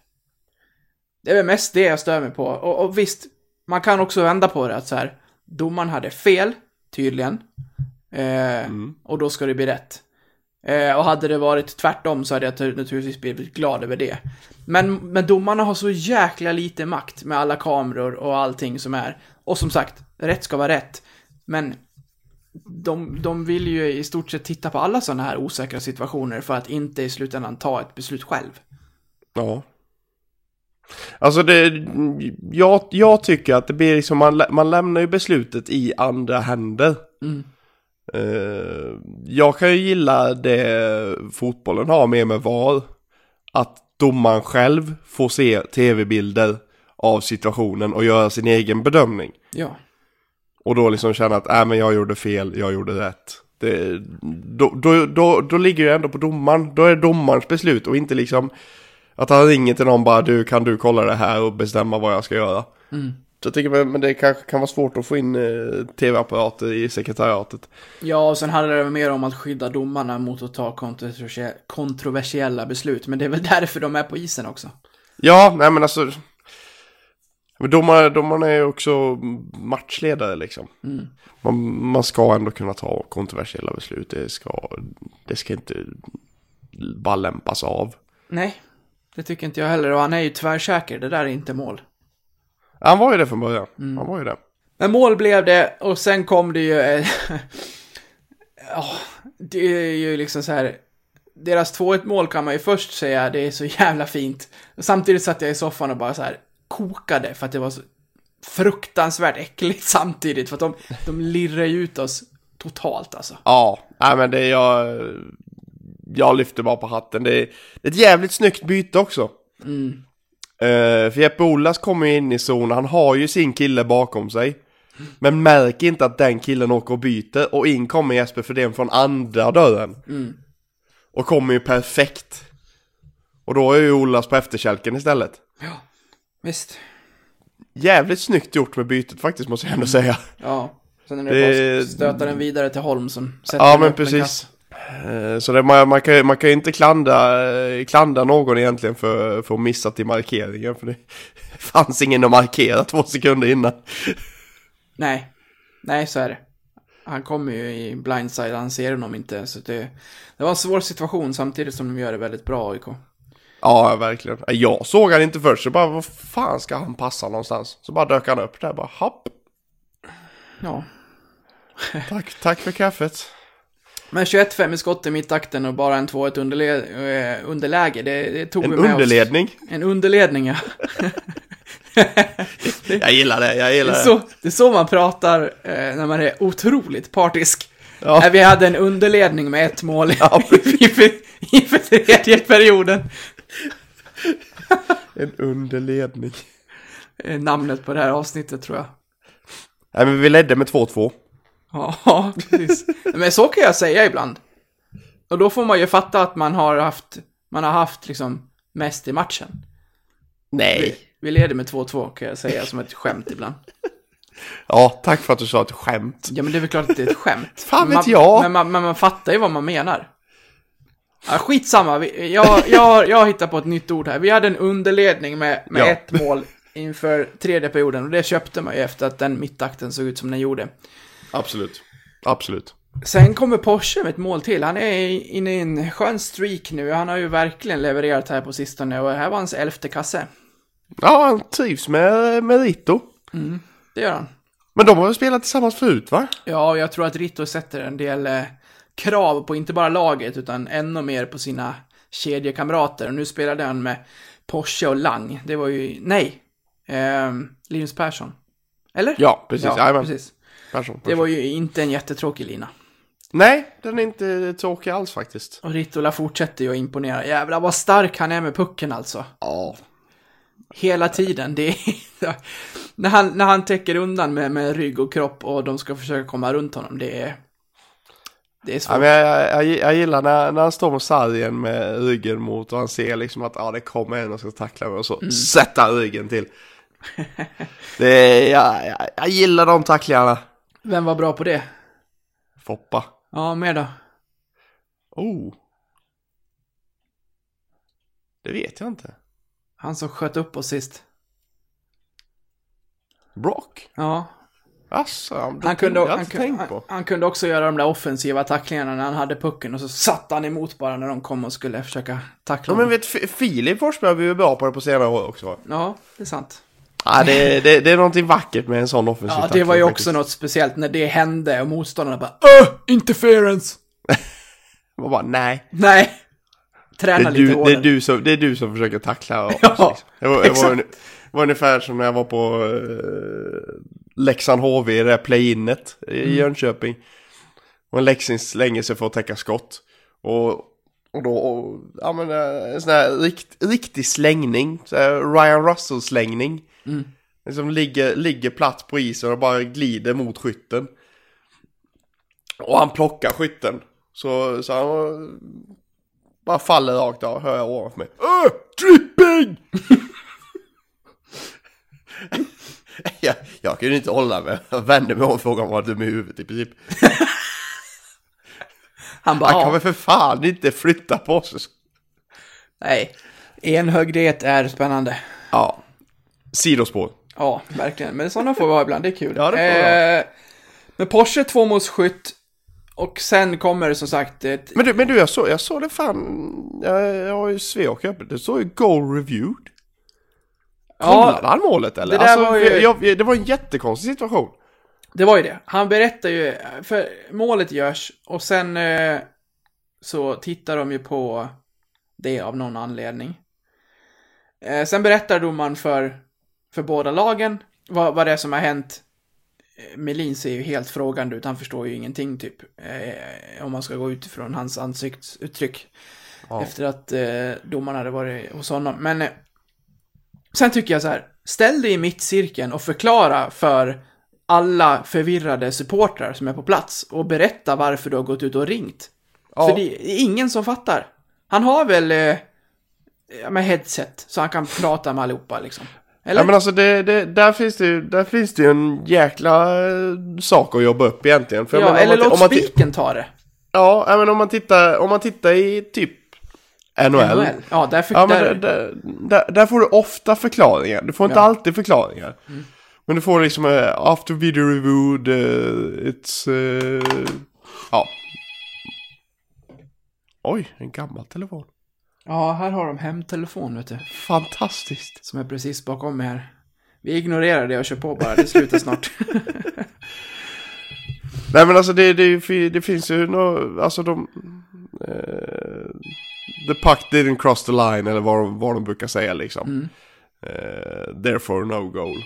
[SPEAKER 1] Det är väl mest det jag stör mig på. Och, och visst, man kan också vända på det att så här, domaren hade fel, tydligen. Eh, Och då ska det bli rätt. Eh, och hade det varit tvärtom så hade jag naturligtvis blivit glad över det. Men, men domarna har så jäkla lite makt med alla kameror och allting som är. Och som sagt, rätt ska vara rätt. Men de, de vill ju i stort sett titta på alla sådana här osäkra situationer för att inte i slutändan ta ett beslut själv.
[SPEAKER 2] Ja. Alltså det, jag, jag tycker att det blir liksom, man, man lämnar ju beslutet i andra händer.
[SPEAKER 1] Mm.
[SPEAKER 2] Eh, jag kan ju gilla det fotbollen har med med VAR. Att domaren själv får se tv-bilder av situationen och göra sin egen bedömning.
[SPEAKER 1] Ja.
[SPEAKER 2] Och då liksom känna att, äh, men jag gjorde fel, jag gjorde rätt. Det, då, då, då, då ligger det ändå på domaren. Då är det domarens beslut och inte liksom att han ringer till någon bara, du kan du kolla det här och bestämma vad jag ska göra. Så jag tycker, men det kanske kan vara svårt att få in eh, tv-apparater i sekretariatet.
[SPEAKER 1] Ja, och sen handlar det mer om att skydda domarna mot att ta kontroversie- kontroversiella beslut. Men det är väl därför de är på isen också.
[SPEAKER 2] Ja, nej men alltså. Men domarna, domarna är ju också matchledare liksom. Man, man ska ändå kunna ta kontroversiella beslut. Det ska, det ska inte bara lämpas av.
[SPEAKER 1] Nej, det tycker inte jag heller. Och han är ju tvärsäker. Det där är inte mål.
[SPEAKER 2] Han var ju det från början. Han var ju det.
[SPEAKER 1] Men mål blev det och sen kom det ju... *laughs* Ja, det är ju liksom så här... Deras 2-1 mål kan man ju först säga, det är så jävla fint. Samtidigt satt jag i soffan och bara så här kokade för att det var så fruktansvärt äckligt samtidigt. För att de, de lirrar ju ut oss totalt alltså.
[SPEAKER 2] Ja, nej men det är jag... Jag lyfter bara på hatten. Det är, det är ett jävligt snyggt byte också. Eh, för Jeppe Olas kommer ju in i zon, han har ju sin kille bakom sig. Men märker inte att den killen åker och byter och in kommer Jesper Fredén från andra dörren. Och kommer ju perfekt. Och då är ju Olas på efterkälken istället.
[SPEAKER 1] Visst.
[SPEAKER 2] Jävligt snyggt gjort med bytet faktiskt måste jag ändå säga.
[SPEAKER 1] Ja. Sen är det,
[SPEAKER 2] Det-
[SPEAKER 1] bara att stöta den vidare till Holm som sätter
[SPEAKER 2] Ja men precis. Eh, Så det, man, man, kan, man kan ju inte klandra, eh, klandra någon egentligen för, för att missat i markeringen. För det *laughs* fanns ingen att markera två sekunder innan.
[SPEAKER 1] Nej. Nej, så är det. Han kommer ju i blindside, han ser honom inte. Så det, det var en svår situation samtidigt som de gör det väldigt bra, AIK.
[SPEAKER 2] Ja, verkligen. Jag såg han inte först, så bara vad fan ska han passa någonstans? Så bara dök han upp där, bara hopp.
[SPEAKER 1] Ja.
[SPEAKER 2] Tack, tack för kaffet.
[SPEAKER 1] Men 21-5 i skott i mittakten och bara en 2-1 underle eh, underläge, det, det tog
[SPEAKER 2] En
[SPEAKER 1] vi med
[SPEAKER 2] underledning.
[SPEAKER 1] oss. En underledning, ja. *laughs*
[SPEAKER 2] Jag gillar det, jag
[SPEAKER 1] Det
[SPEAKER 2] gillar
[SPEAKER 1] är
[SPEAKER 2] det.
[SPEAKER 1] så, det är så man pratar eh, när man är otroligt partisk.
[SPEAKER 2] Ja.
[SPEAKER 1] Nej, vi hade en underledning med ett mål
[SPEAKER 2] Ja, *laughs*
[SPEAKER 1] inför, inför tredje perioden. *laughs*
[SPEAKER 2] En underledning.
[SPEAKER 1] Eh, Namnet på det här avsnittet tror jag.
[SPEAKER 2] Nej men vi ledde med 2-2. *laughs*
[SPEAKER 1] Ja, precis. Men så kan jag säga ibland. Och då får man ju fatta att man har haft, man har haft liksom mest i matchen.
[SPEAKER 2] Nej.
[SPEAKER 1] Vi leder med 2-2 kan jag säga som ett skämt ibland.
[SPEAKER 2] Ja, tack för att du sa ett skämt.
[SPEAKER 1] Ja, men det är väl klart att det är ett skämt. *laughs*
[SPEAKER 2] Fan vet
[SPEAKER 1] man,
[SPEAKER 2] jag.
[SPEAKER 1] Men man, men man fattar ju vad man menar. Ja, skitsamma, vi, jag, jag, jag hittar på ett nytt ord här. Vi hade en underledning med, med
[SPEAKER 2] Ja.
[SPEAKER 1] ett mål inför tredje perioden och det köpte man ju efter att den mittakten såg ut som den gjorde.
[SPEAKER 2] Absolut. Absolut.
[SPEAKER 1] Sen kommer Porsche med ett mål till. Han är inne i en skön streak nu. Han har ju verkligen levererat här på sistone och det här var hans elfte kasse.
[SPEAKER 2] Ja, han trivs med, med Rito.
[SPEAKER 1] Det gör han.
[SPEAKER 2] Men de har ju spelat tillsammans förut va?
[SPEAKER 1] Ja, och jag tror att Rito sätter en del eh, krav på inte bara laget utan ännu mer på sina kedjekamrater. Och nu spelade han med Porsche och Lang. Det var ju, nej, eh, Linus Persson. Eller?
[SPEAKER 2] Ja, precis.
[SPEAKER 1] Ja, precis.
[SPEAKER 2] Persson,
[SPEAKER 1] Det var ju inte en jättetråkig lina.
[SPEAKER 2] Nej, den är inte tråkig alls faktiskt.
[SPEAKER 1] Och Ritola fortsätter ju att imponera. Jävlar vad stark han är med pucken alltså.
[SPEAKER 2] Ja.
[SPEAKER 1] Hela tiden. Det är, *laughs* när, han, när han täcker undan med, med rygg och kropp och de ska försöka komma runt honom. Det är... Det är svårt.
[SPEAKER 2] Ja, men jag, jag, jag gillar när, när han står med sargen med ryggen mot och han ser liksom att ja, det kommer en och ska tackla mig och så sätter han ryggen till. Det är, jag, jag, jag gillar de tacklingarna.
[SPEAKER 1] Vem var bra på det?
[SPEAKER 2] Foppa.
[SPEAKER 1] Ja, mer då?
[SPEAKER 2] Oh. Det vet jag inte.
[SPEAKER 1] Han som sköt upp oss sist.
[SPEAKER 2] Brock?
[SPEAKER 1] Ja.
[SPEAKER 2] Asså,
[SPEAKER 1] Han kunde,
[SPEAKER 2] jag
[SPEAKER 1] han,
[SPEAKER 2] tänkt
[SPEAKER 1] han,
[SPEAKER 2] på.
[SPEAKER 1] han kunde också göra de där offensiva tacklingarna när han hade pucken och så satte han emot bara när de kom och skulle försöka tackla
[SPEAKER 2] Ja, men
[SPEAKER 1] honom.
[SPEAKER 2] vet, F- Filip Forsberg har blivit bra på det på senare år också.
[SPEAKER 1] Ja, det är sant.
[SPEAKER 2] Ja, det, det, det är någonting vackert med en sån offensiv
[SPEAKER 1] Ja, det var ju också något speciellt när det hände och motståndarna bara Öh! Interference! *laughs*
[SPEAKER 2] Man bara, nej.
[SPEAKER 1] Nej!
[SPEAKER 2] Det
[SPEAKER 1] Träna
[SPEAKER 2] är,
[SPEAKER 1] lite
[SPEAKER 2] du, det, är du som, det är du som försöker tackla *laughs* oss.
[SPEAKER 1] Ja,
[SPEAKER 2] liksom. det, var, det, var,
[SPEAKER 1] exakt.
[SPEAKER 2] det var ungefär som när jag var på uh, Leksand HV, det där play-inet i
[SPEAKER 1] Mm.
[SPEAKER 2] Jönköping. Och en Leksand slänger sig för att täcka skott. Och, och då, och, ja men eh, en sån här rikt, riktig slängning, så här Ryan Russell-slängning.
[SPEAKER 1] Mm.
[SPEAKER 2] Liksom ligger, ligger platt på isen och bara glider mot skytten. Och han plockar skytten. Så, så han bara faller rakt av, hör jag ovanför mig. Öh, tripping! *laughs* jag, jag kunde inte hålla mig. Jag vände mig om och frågade om han var dum i huvudet i princip. *laughs*
[SPEAKER 1] Han bara,
[SPEAKER 2] Han kan väl för fan inte flytta på sig.
[SPEAKER 1] nej. Enhögdhet är spännande.
[SPEAKER 2] Ja. Sidospår.
[SPEAKER 1] Ja, verkligen. Men sådana får vi ha ibland, det är kul.
[SPEAKER 2] Ja, det får vi
[SPEAKER 1] eh, Men Porsche tvåmålsskytt. Och sen kommer det som sagt ett...
[SPEAKER 2] Men du, men du jag, såg, jag såg det fan. Jag, jag har ju Sveok öppet. Det står ju goal reviewed. Kollade
[SPEAKER 1] Ja,
[SPEAKER 2] han målet eller?
[SPEAKER 1] det
[SPEAKER 2] alltså,
[SPEAKER 1] var ju-
[SPEAKER 2] jag, det var en jättekonstig situation.
[SPEAKER 1] det var ju det. Han berättar ju, för målet görs och sen eh, så tittar de ju på det av någon anledning. Eh, sen berättar domaren för, för båda lagen vad, vad det är som har hänt. Eh, Melin ser ju helt frågande ut, han förstår ju ingenting typ. Eh, om man ska gå utifrån hans ansiktsuttryck. Efter att eh, domaren hade varit hos honom. Men eh, sen tycker jag så här, ställ dig i mittcirkeln och förklara för alla förvirrade supportrar som är på plats och berätta varför du har gått ut och ringt.
[SPEAKER 2] Ja.
[SPEAKER 1] För det är ingen som fattar. Han har väl eh, ja, med headset så han kan prata med allihopa liksom. Eller?
[SPEAKER 2] Ja men alltså det, det, där, finns det, där finns det ju en jäkla eh, sak att jobba upp egentligen. För
[SPEAKER 1] ja,
[SPEAKER 2] menar, om
[SPEAKER 1] eller
[SPEAKER 2] man,
[SPEAKER 1] låt
[SPEAKER 2] om man, ti-
[SPEAKER 1] spiken ta det.
[SPEAKER 2] Ja, men om man tittar, om man tittar i typ NHL.
[SPEAKER 1] NHL. Ja, där fick
[SPEAKER 2] Ja,
[SPEAKER 1] där,
[SPEAKER 2] där, där, där, får du ofta förklaringar. Du får inte
[SPEAKER 1] Ja.
[SPEAKER 2] alltid förklaringar. Men du får liksom uh, after video reviewed, uh, it's... Uh, ja. Oj, en gammal telefon.
[SPEAKER 1] Ja, här har de hemtelefon vet du.
[SPEAKER 2] Fantastiskt.
[SPEAKER 1] Som är precis bakom mig här. Vi ignorerar det och kör på bara, det slutar snart. *laughs*
[SPEAKER 2] Nej men alltså det, det, det finns ju nå alltså de... eh, the puck didn't cross the line eller vad, de- vad de brukar säga liksom. Eh, therefore no goal.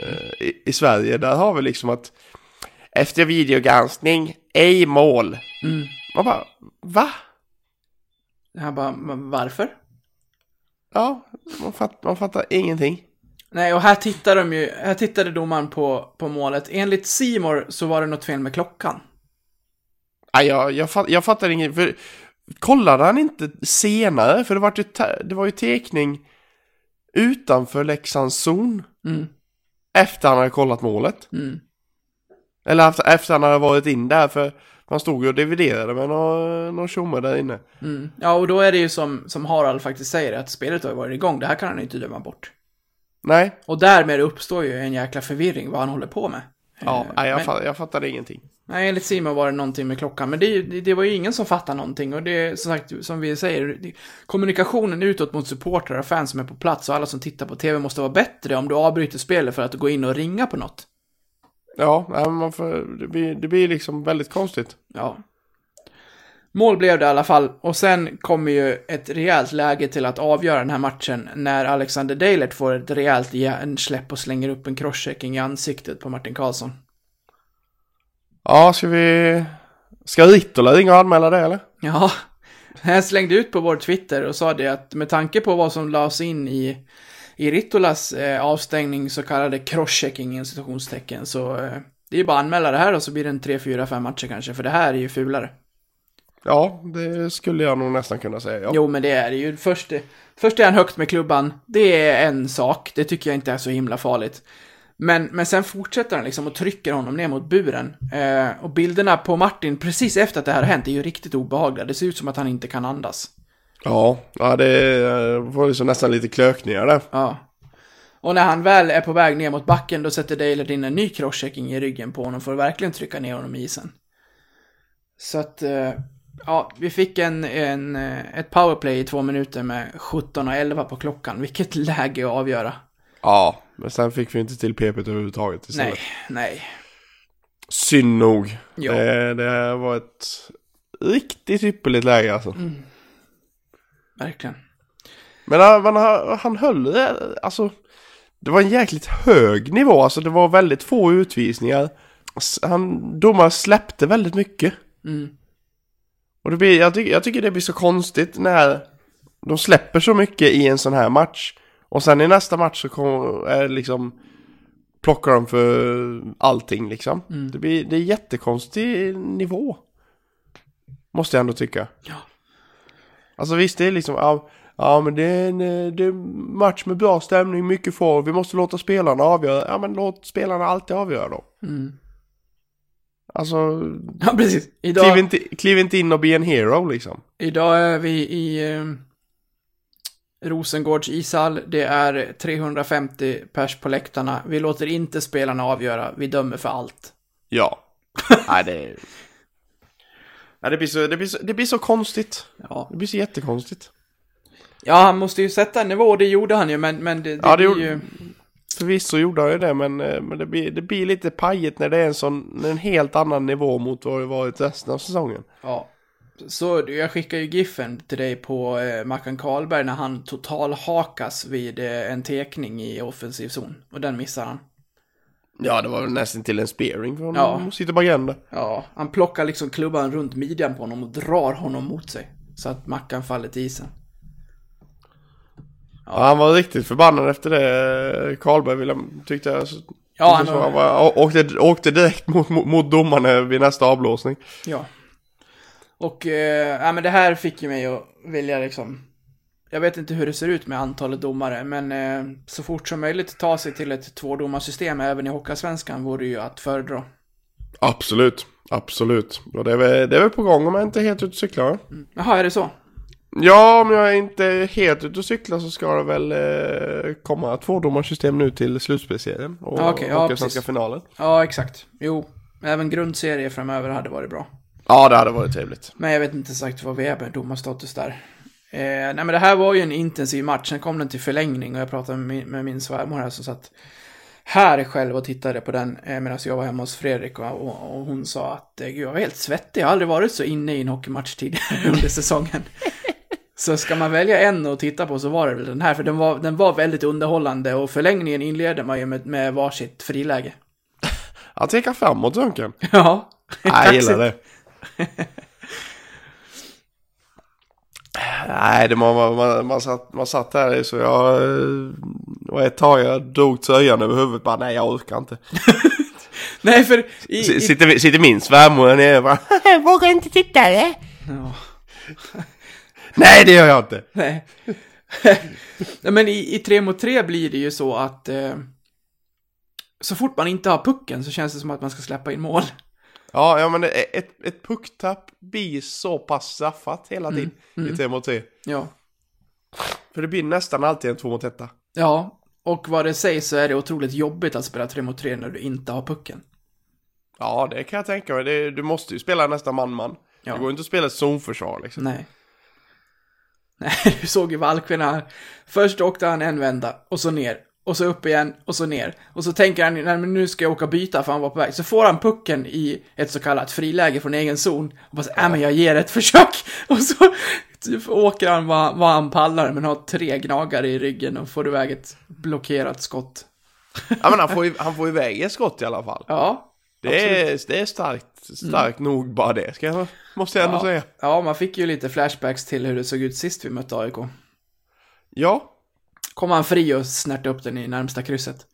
[SPEAKER 2] Eh, i, I Sverige där har vi liksom att efter videogranskning, ej mål. Man bara, va?
[SPEAKER 1] Jag bara, "Men varför?
[SPEAKER 2] Ja, man, fatt, man fattar ingenting.
[SPEAKER 1] Nej, och här tittar de ju, här tittade domaren på, på målet. Enligt Simor så var det något fel med klockan.
[SPEAKER 2] Ja, jag, jag, fatt, jag fattar inget, för kollade han inte senare? För det var ju, det var ju tekning utanför Leksands zon.
[SPEAKER 1] Mm.
[SPEAKER 2] Efter han hade kollat målet.
[SPEAKER 1] Mm.
[SPEAKER 2] Eller efter, efter han hade varit in där för, Han stod ju och dividerade med någon, någon tjomme där inne.
[SPEAKER 1] Mm. Ja, och då är det ju som, som Harald faktiskt säger, att spelet har varit igång. Det här kan han inte döma bort.
[SPEAKER 2] Nej,
[SPEAKER 1] Och därmed uppstår ju en jäkla förvirring vad han håller på med.
[SPEAKER 2] ja,
[SPEAKER 1] Eh,
[SPEAKER 2] nej jag,
[SPEAKER 1] men-
[SPEAKER 2] fatt, jag fattade ingenting.
[SPEAKER 1] Nej, enligt Simon var det någonting med klockan, men det, det, det var ju ingen som fattade någonting. Och det är som sagt, som vi säger, det, kommunikationen utåt mot supportrar och fans som är på plats och alla som tittar på TV måste vara bättre om du avbryter spelet för att gå in och ringa på något.
[SPEAKER 2] Ja, nej, man får, det, blir, det blir liksom väldigt konstigt.
[SPEAKER 1] Ja. Mål blev det i alla fall, och sen kommer ju ett rejält läge till att avgöra den här matchen när Alexander Deilert får ett rejält hjärnsläpp och slänger upp en crosschecking i ansiktet på Martin Karlsson.
[SPEAKER 2] Ja, ska vi... Ska Rittola ringa och anmäla det eller?
[SPEAKER 1] Ja, *laughs* jag slängde ut på vår Twitter och sa det att med tanke på vad som lades in i, i Rittolas eh, avstängning, så kallade crosschecking i citationstecken, så eh, det är ju bara att anmäla det här och så blir det en 3, 4, 5 matcher kanske, för det här är ju fulare.
[SPEAKER 2] Ja, det skulle jag nog nästan kunna säga. Ja.
[SPEAKER 1] Jo, men det är det ju. Först, först är han högt med klubban, det är en sak, det tycker jag inte är så himla farligt. Men, men sen fortsätter han liksom och trycker honom ner mot buren. Eh, och bilderna på Martin precis efter att det här har hänt är ju riktigt obehagliga. Det ser ut som att han inte kan andas.
[SPEAKER 2] Ja, ja det eh, var ju så nästan lite klökningar där.
[SPEAKER 1] Ja. Och när han väl är på väg ner mot backen, då sätter Deilert in en ny crosschecking i ryggen på honom för att verkligen trycka ner honom i isen. Så att, eh, ja, vi fick en, en, eh, ett powerplay i två minuter med 17 och 11 på klockan. Vilket läge att avgöra.
[SPEAKER 2] Ja, men sen fick vi inte till PP överhuvudtaget istället.
[SPEAKER 1] Nej, nej.
[SPEAKER 2] Synd nog.
[SPEAKER 1] Ja.
[SPEAKER 2] Det, det var ett riktigt ypperligt läge alltså.
[SPEAKER 1] Verkligen.
[SPEAKER 2] Men han, han, han höll det, alltså. Det var en jäkligt hög nivå, alltså det var väldigt få utvisningar. Han, domaren släppte väldigt mycket.
[SPEAKER 1] Mm.
[SPEAKER 2] Och det blir, jag, tycker, jag tycker det blir så konstigt när de släpper så mycket i en sån här match. Och sen i nästa match så kommer, är liksom, plockar de för allting liksom.
[SPEAKER 1] Mm.
[SPEAKER 2] Det blir, det är jättekonstig nivå. Måste jag ändå tycka.
[SPEAKER 1] Ja.
[SPEAKER 2] Alltså visst, det är liksom, ja, ja men det är en eh, det är en match med bra stämning, mycket får. Vi måste låta spelarna avgöra. Ja men låt spelarna alltid avgöra då.
[SPEAKER 1] Mm.
[SPEAKER 2] Alltså, *laughs*
[SPEAKER 1] Ja, precis.
[SPEAKER 2] kliv
[SPEAKER 1] Idag,
[SPEAKER 2] inte, kliv inte in och be en hero liksom.
[SPEAKER 1] idag är vi i eh, Rosengårds ishall. Det är 350 pers på läktarna. Vi låter inte spelarna avgöra. Vi dömer för allt.
[SPEAKER 2] Ja. *laughs* Nej det... Nej, det, blir så, det, blir så, det blir så konstigt.
[SPEAKER 1] Ja.
[SPEAKER 2] Det blir så jättekonstigt.
[SPEAKER 1] Ja, han måste ju sätta en nivå, och det gjorde han ju, men, men det, det,
[SPEAKER 2] Ja, det
[SPEAKER 1] blir
[SPEAKER 2] gjorde-
[SPEAKER 1] ju...
[SPEAKER 2] Förvisso gjorde han ju det, men, eh, men det, blir, det blir lite pajigt när det är en sån, en helt annan nivå mot vad det varit resten av säsongen.
[SPEAKER 1] Ja. Så jag skickar ju giffen till dig på eh, Mackan Karlberg när han totalhakas vid eh, en tekning i offensiv zon. Och den missar han.
[SPEAKER 2] Ja, det var nästan till en spearing för
[SPEAKER 1] Ja.
[SPEAKER 2] honom. Ja. Sitter på agenda.
[SPEAKER 1] Ja, han plockar liksom klubban runt midjan på honom och drar honom mot sig. Så att Mackan faller till isen.
[SPEAKER 2] Ja. han var riktigt förbannad efter det. Karlberg ville, tyckte jag.
[SPEAKER 1] Ja, han
[SPEAKER 2] så han
[SPEAKER 1] var...
[SPEAKER 2] var, åkte, åkte direkt mot, mot, mot domarna vid nästa avblåsning.
[SPEAKER 1] Ja. Och, eh, ja men det här fick ju mig att vilja liksom... Jag vet inte hur det ser ut med antalet domare, men eh, så fort som möjligt ta sig till ett tvådomarsystem även i Hockeyallsvenskan vore ju att föredra.
[SPEAKER 2] Absolut, absolut. Och det är, väl, det är väl på gång om jag inte är helt ute och cyklar.
[SPEAKER 1] Jaha, är det så?
[SPEAKER 2] Ja, om jag inte är helt ute och cyklar så ska det väl eh, komma tvådomarsystem nu till slutspelsserien. Och,
[SPEAKER 1] Ja, okej, ja,
[SPEAKER 2] svenska finalen.
[SPEAKER 1] Ja, exakt. Jo, även grundserie framöver hade varit bra.
[SPEAKER 2] Ja, det hade varit trevligt.
[SPEAKER 1] Men jag vet inte exakt vad vi är med domarstatus där. Eh, nej men det här var ju en intensiv match, sen kom den till förlängning och jag pratade med min, med min svärmor här som satt här själv och tittade på den eh, medan jag var hemma hos Fredrik och, och, och hon sa att eh, jag var helt svettig, jag har aldrig varit så inne i en hockeymatch tidigare *laughs* under säsongen. Så ska man välja en att titta på så var det väl den här, för den var, den var väldigt underhållande och förlängningen inleder man ju med, med varsitt friläge.
[SPEAKER 2] Jag tänker framåt Duncan.
[SPEAKER 1] Ja,
[SPEAKER 2] Jag gillar det. *laughs* Nej, det man, man, man, satt, man satt där så jag... eh, Och ett tag jag drog tröjan över huvudet bara nej jag orkar inte. *laughs*
[SPEAKER 1] Nej, för i,
[SPEAKER 2] S-
[SPEAKER 1] i,
[SPEAKER 2] Sitter, sitter min svärmor där nere och bara *laughs* "Jag vågar inte titta det.
[SPEAKER 1] Ja.
[SPEAKER 2] Nej det gör jag inte.
[SPEAKER 1] Nej. *laughs* Nej, men i, i 3 mot 3 blir det ju så att eh, så fort man inte har pucken så känns det som att man ska släppa in mål.
[SPEAKER 2] Ja, ja men ett, ett pucktapp blir så pass straffat hela tiden i 3 mot 3.
[SPEAKER 1] Ja.
[SPEAKER 2] För det blir nästan alltid en 2 mot 1.
[SPEAKER 1] Ja, och vad det sägs så är det otroligt jobbigt att spela 3 mot 3 när du inte har pucken.
[SPEAKER 2] Ja, det kan jag tänka mig. Det, du måste ju spela nästan man-man.
[SPEAKER 1] Ja.
[SPEAKER 2] Det går inte att spela ett zonförsvar liksom.
[SPEAKER 1] Nej. *laughs* Nej, du såg ju Valkven här. Först åkte han en vända, och så ner. Och så upp igen, och så ner. Och så tänker han, nej men nu ska jag åka och byta för han var på väg. Så får han pucken i ett så kallat friläge från egen zon. Och bara så, äh, men jag ger ett *laughs* försök. Och så typ, åker han vad, vad han pallar, men har tre gnagare i ryggen och får iväg ett blockerat skott.
[SPEAKER 2] Ja, men han får, han får iväg ett skott i alla fall.
[SPEAKER 1] Ja.
[SPEAKER 2] Det är, det är starkt, starkt nog bara det, ska jag, måste jag ändå
[SPEAKER 1] Ja.
[SPEAKER 2] säga.
[SPEAKER 1] ja, man fick ju lite flashbacks till hur det såg ut sist vi mötte AIK.
[SPEAKER 2] Ja,
[SPEAKER 1] Kom han fri och snärtade upp den i närmsta krysset.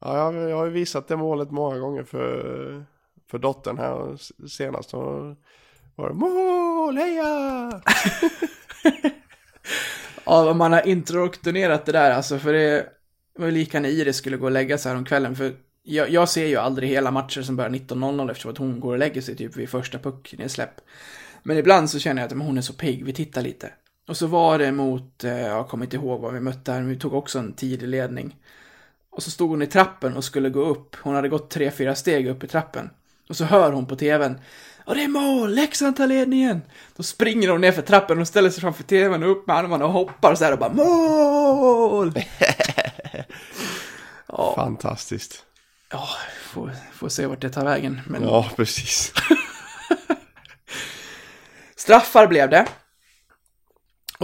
[SPEAKER 2] ja jag, jag har ju visat det målet många gånger för, för dottern här senast. Så var det mål, heja! *laughs*
[SPEAKER 1] Ja, man har introduktionerat det där alltså, för det var lika när Iris skulle gå och lägga sig här om kvällen, för jag, jag ser ju aldrig hela matcher som börjar 19.00 eftersom att hon går och lägger sig typ vid första pucknedsläpp. Men ibland så känner jag att men hon är så pigg, vi tittar lite. Och så var det mot, eh, jag kommer inte ihåg vad vi mötte här, men vi tog också en tidig ledning. Och så stod hon i trappen och skulle gå upp. Hon hade gått tre, fyra steg upp i trappen. Och så hör hon på tvn. Och det är mål! Leksand tar ledningen! Då springer hon ner för trappen och ställer sig framför tvn och upp med armarna och hoppar så här och bara mål! *laughs*
[SPEAKER 2] Fantastiskt.
[SPEAKER 1] Ja, får, får se vart det tar vägen. Men
[SPEAKER 2] Ja, precis. *laughs*
[SPEAKER 1] straffar blev det.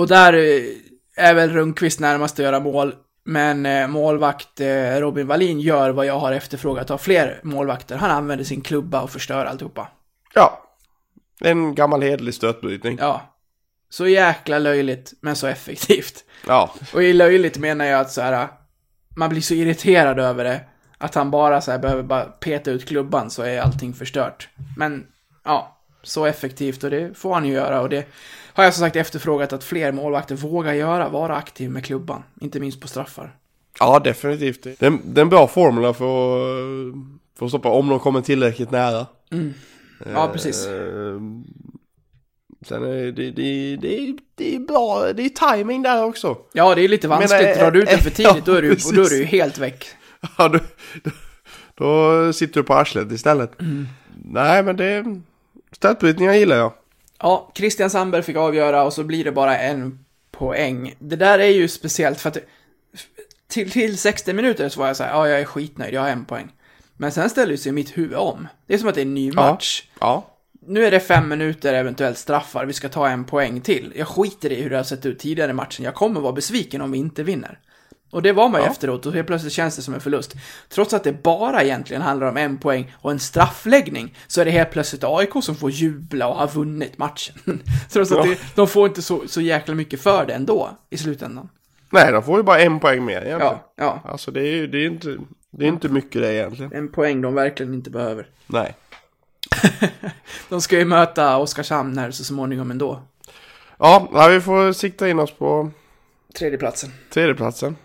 [SPEAKER 1] Och där eh, är väl Rundqvist närmast att göra mål. Men eh, målvakt eh, Robin Wallin gör vad jag har efterfrågat av fler målvakter. Han använder sin klubba och förstör alltihopa.
[SPEAKER 2] Ja, en gammal hederlig stötbrytning.
[SPEAKER 1] Ja. Så jäkla löjligt, men så effektivt.
[SPEAKER 2] Ja,
[SPEAKER 1] Och i löjligt menar jag att så här, man blir så irriterad över det. Att han bara så här behöver bara peta ut klubban så är allting förstört. Men, ja, så effektivt och det får han ju göra och det har jag som sagt efterfrågat att fler målvakter vågar göra, vara aktiv med klubban. Inte minst på straffar.
[SPEAKER 2] ja definitivt. Det är, en- bra formel för, att- för att stoppa om de kommer tillräckligt nära.
[SPEAKER 1] Ja, precis.
[SPEAKER 2] Eh, Sen är det, det, det, det, är bra, det är timing där också.
[SPEAKER 1] Ja, det är lite vanskligt.
[SPEAKER 2] Men, eh,
[SPEAKER 1] Drar du ut den för *laughs*
[SPEAKER 2] ja,
[SPEAKER 1] tidigt, då är du,
[SPEAKER 2] precis.
[SPEAKER 1] då är du helt väck.
[SPEAKER 2] Ja, då, då sitter du på arslet istället.
[SPEAKER 1] Mm.
[SPEAKER 2] Nej, men det... Stötbrytningar gillar jag.
[SPEAKER 1] Ja, Christian Sandberg fick avgöra och så blir det bara en poäng. Det där är ju speciellt för att till, till 60 minuter så var jag så här, ja jag är skitnöjd, jag har en poäng. Men sen ställer sig mitt huvud om. Det är som att det är en ny match.
[SPEAKER 2] Ja.
[SPEAKER 1] Nu är det fem minuter, eventuellt straffar, vi ska ta en poäng till. Jag skiter i hur det har sett ut tidigare i matchen, jag kommer vara besviken om vi inte vinner. Och det var man ju efteråt och helt plötsligt känns det som en förlust. Trots att det bara egentligen handlar om en poäng och en straffläggning så är det helt plötsligt AIK som får jubla och har vunnit matchen. *laughs* Trots att
[SPEAKER 2] Ja.
[SPEAKER 1] det, de får inte så, så jäkla mycket för det ändå i slutändan.
[SPEAKER 2] Nej, de får ju bara en poäng mer egentligen.
[SPEAKER 1] Ja, ja.
[SPEAKER 2] Alltså det är ju det är inte, det är inte mycket det egentligen.
[SPEAKER 1] En poäng de verkligen inte behöver.
[SPEAKER 2] Nej. *laughs*
[SPEAKER 1] De ska ju möta Oskarshamn här så småningom ändå.
[SPEAKER 2] Ja, ja, vi får sikta in oss på
[SPEAKER 1] Tredjeplatsen.
[SPEAKER 2] tredjeplatsen.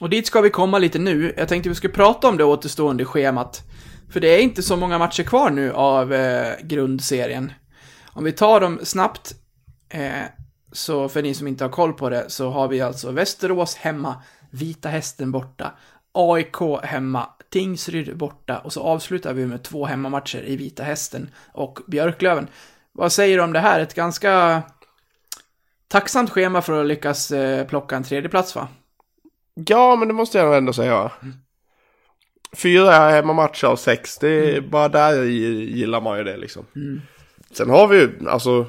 [SPEAKER 1] Och dit ska vi komma lite nu. Jag tänkte vi skulle prata om det återstående schemat. För det är inte så många matcher kvar nu av eh, grundserien. Om vi tar dem snabbt, eh, så för ni som inte har koll på det, så har vi alltså Västerås hemma, Vita Hästen borta, AIK hemma, Tingsryd borta och så avslutar vi med två hemmamatcher i Vita Hästen och Björklöven. Vad säger du om det här? Ett ganska tacksamt schema för att lyckas eh, plocka en tredje plats va?
[SPEAKER 2] Ja, men det måste jag ändå säga. Fyra hemmamatcher av sex, det är bara där gillar man ju det liksom. Sen har vi ju, alltså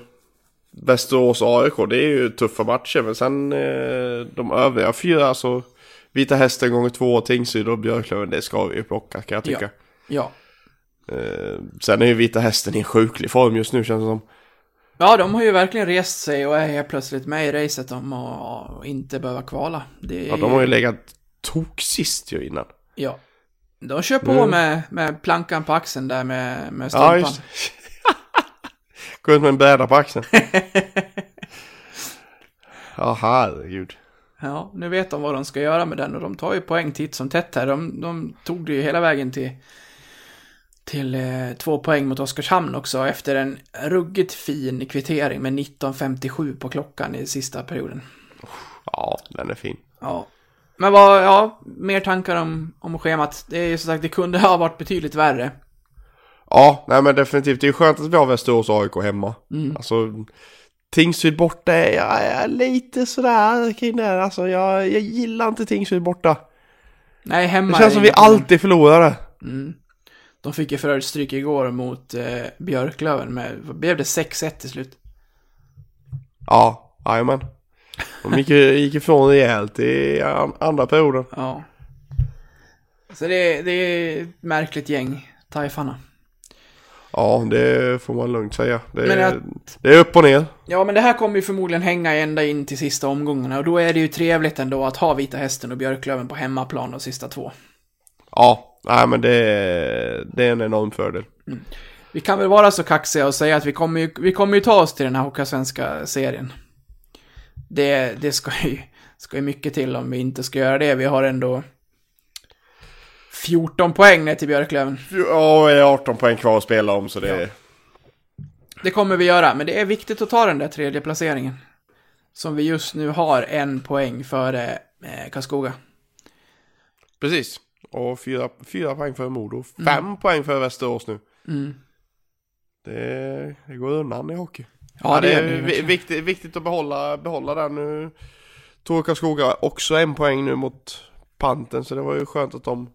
[SPEAKER 2] Västerås och AIK, det är ju tuffa matcher. Men sen eh, de övriga fyra, alltså Vita Hästen gånger två, Tingsryd och Björklöven, det ska vi ju plocka kan jag tycka.
[SPEAKER 1] Ja.
[SPEAKER 2] Eh, sen är ju Vita Hästen i en sjuklig form just nu känns det som.
[SPEAKER 1] Ja, de har ju verkligen rest sig och är helt plötsligt med i racet om att inte behöva kvala. Är
[SPEAKER 2] Ja, de har ju legat tok sist ju innan.
[SPEAKER 1] Ja. De kör på
[SPEAKER 2] Mm.
[SPEAKER 1] med, med plankan på axeln där med, med
[SPEAKER 2] Ja,
[SPEAKER 1] strumpan.
[SPEAKER 2] just *laughs* Gå ut med en bräda på axeln. *laughs* Ja, herregud.
[SPEAKER 1] Ja, nu vet de vad de ska göra med den och de tar ju poäng titt som tätt här. De, de tog det ju hela vägen till, till eh, två poäng mot Oskarshamn också efter en ruggigt fin kvittering med 19.57 på klockan i sista perioden.
[SPEAKER 2] Ja, den är fin.
[SPEAKER 1] Ja. Men vad, ja, mer tankar om, om schemat. Det är ju som sagt, det kunde ha varit betydligt värre.
[SPEAKER 2] Ja, nej men definitivt. Det är skönt att vi har Västerås och AIK hemma. Alltså, Tingsryd borta är jag är lite sådär kring det. Alltså, jag, jag gillar inte Tingsryd borta.
[SPEAKER 1] Nej, hemma
[SPEAKER 2] Det känns som vi alltid förlorade.
[SPEAKER 1] De fick ju för övrigt stryk igår mot eh, Björklöven med, blev det 6-1 till slut?
[SPEAKER 2] Ja, jajamän. De gick, gick ifrån rejält i an- andra perioden.
[SPEAKER 1] Ja. Så det, det är ett märkligt gäng, Taifarna.
[SPEAKER 2] Ja, det får man lugnt säga. Det,
[SPEAKER 1] att-
[SPEAKER 2] det är upp och ner.
[SPEAKER 1] Ja, men det här kommer ju förmodligen hänga ända in till sista omgångarna och då är det ju trevligt ändå att ha Vita Hästen och Björklöven på hemmaplan de sista två.
[SPEAKER 2] Ja, nej men det, är- det är en enorm fördel.
[SPEAKER 1] Vi kan väl vara så kaxiga och säga att vi kommer ju, vi kommer ju ta oss till den här Hockeyallsvenska serien. Det, det ska ju, ska ju mycket till om vi inte ska göra det. Vi har ändå 14 poäng ner till Björklöven.
[SPEAKER 2] Ja, det är 18 poäng kvar att spela om så det...
[SPEAKER 1] Det kommer vi göra, men det är viktigt att ta den där tredje placeringen. Som vi just nu har en poäng före eh, Karlskoga.
[SPEAKER 2] Precis. Och fyra, fyra poäng för Modo. Fem poäng för Västerås nu.
[SPEAKER 1] Mm.
[SPEAKER 2] Det, det går undan i hockey.
[SPEAKER 1] Ja, det
[SPEAKER 2] det är
[SPEAKER 1] det
[SPEAKER 2] vi-
[SPEAKER 1] verkligen.
[SPEAKER 2] viktigt, viktigt att behålla, behålla den nu. Tog Karlskoga också en poäng nu mot Panten så det var ju skönt att de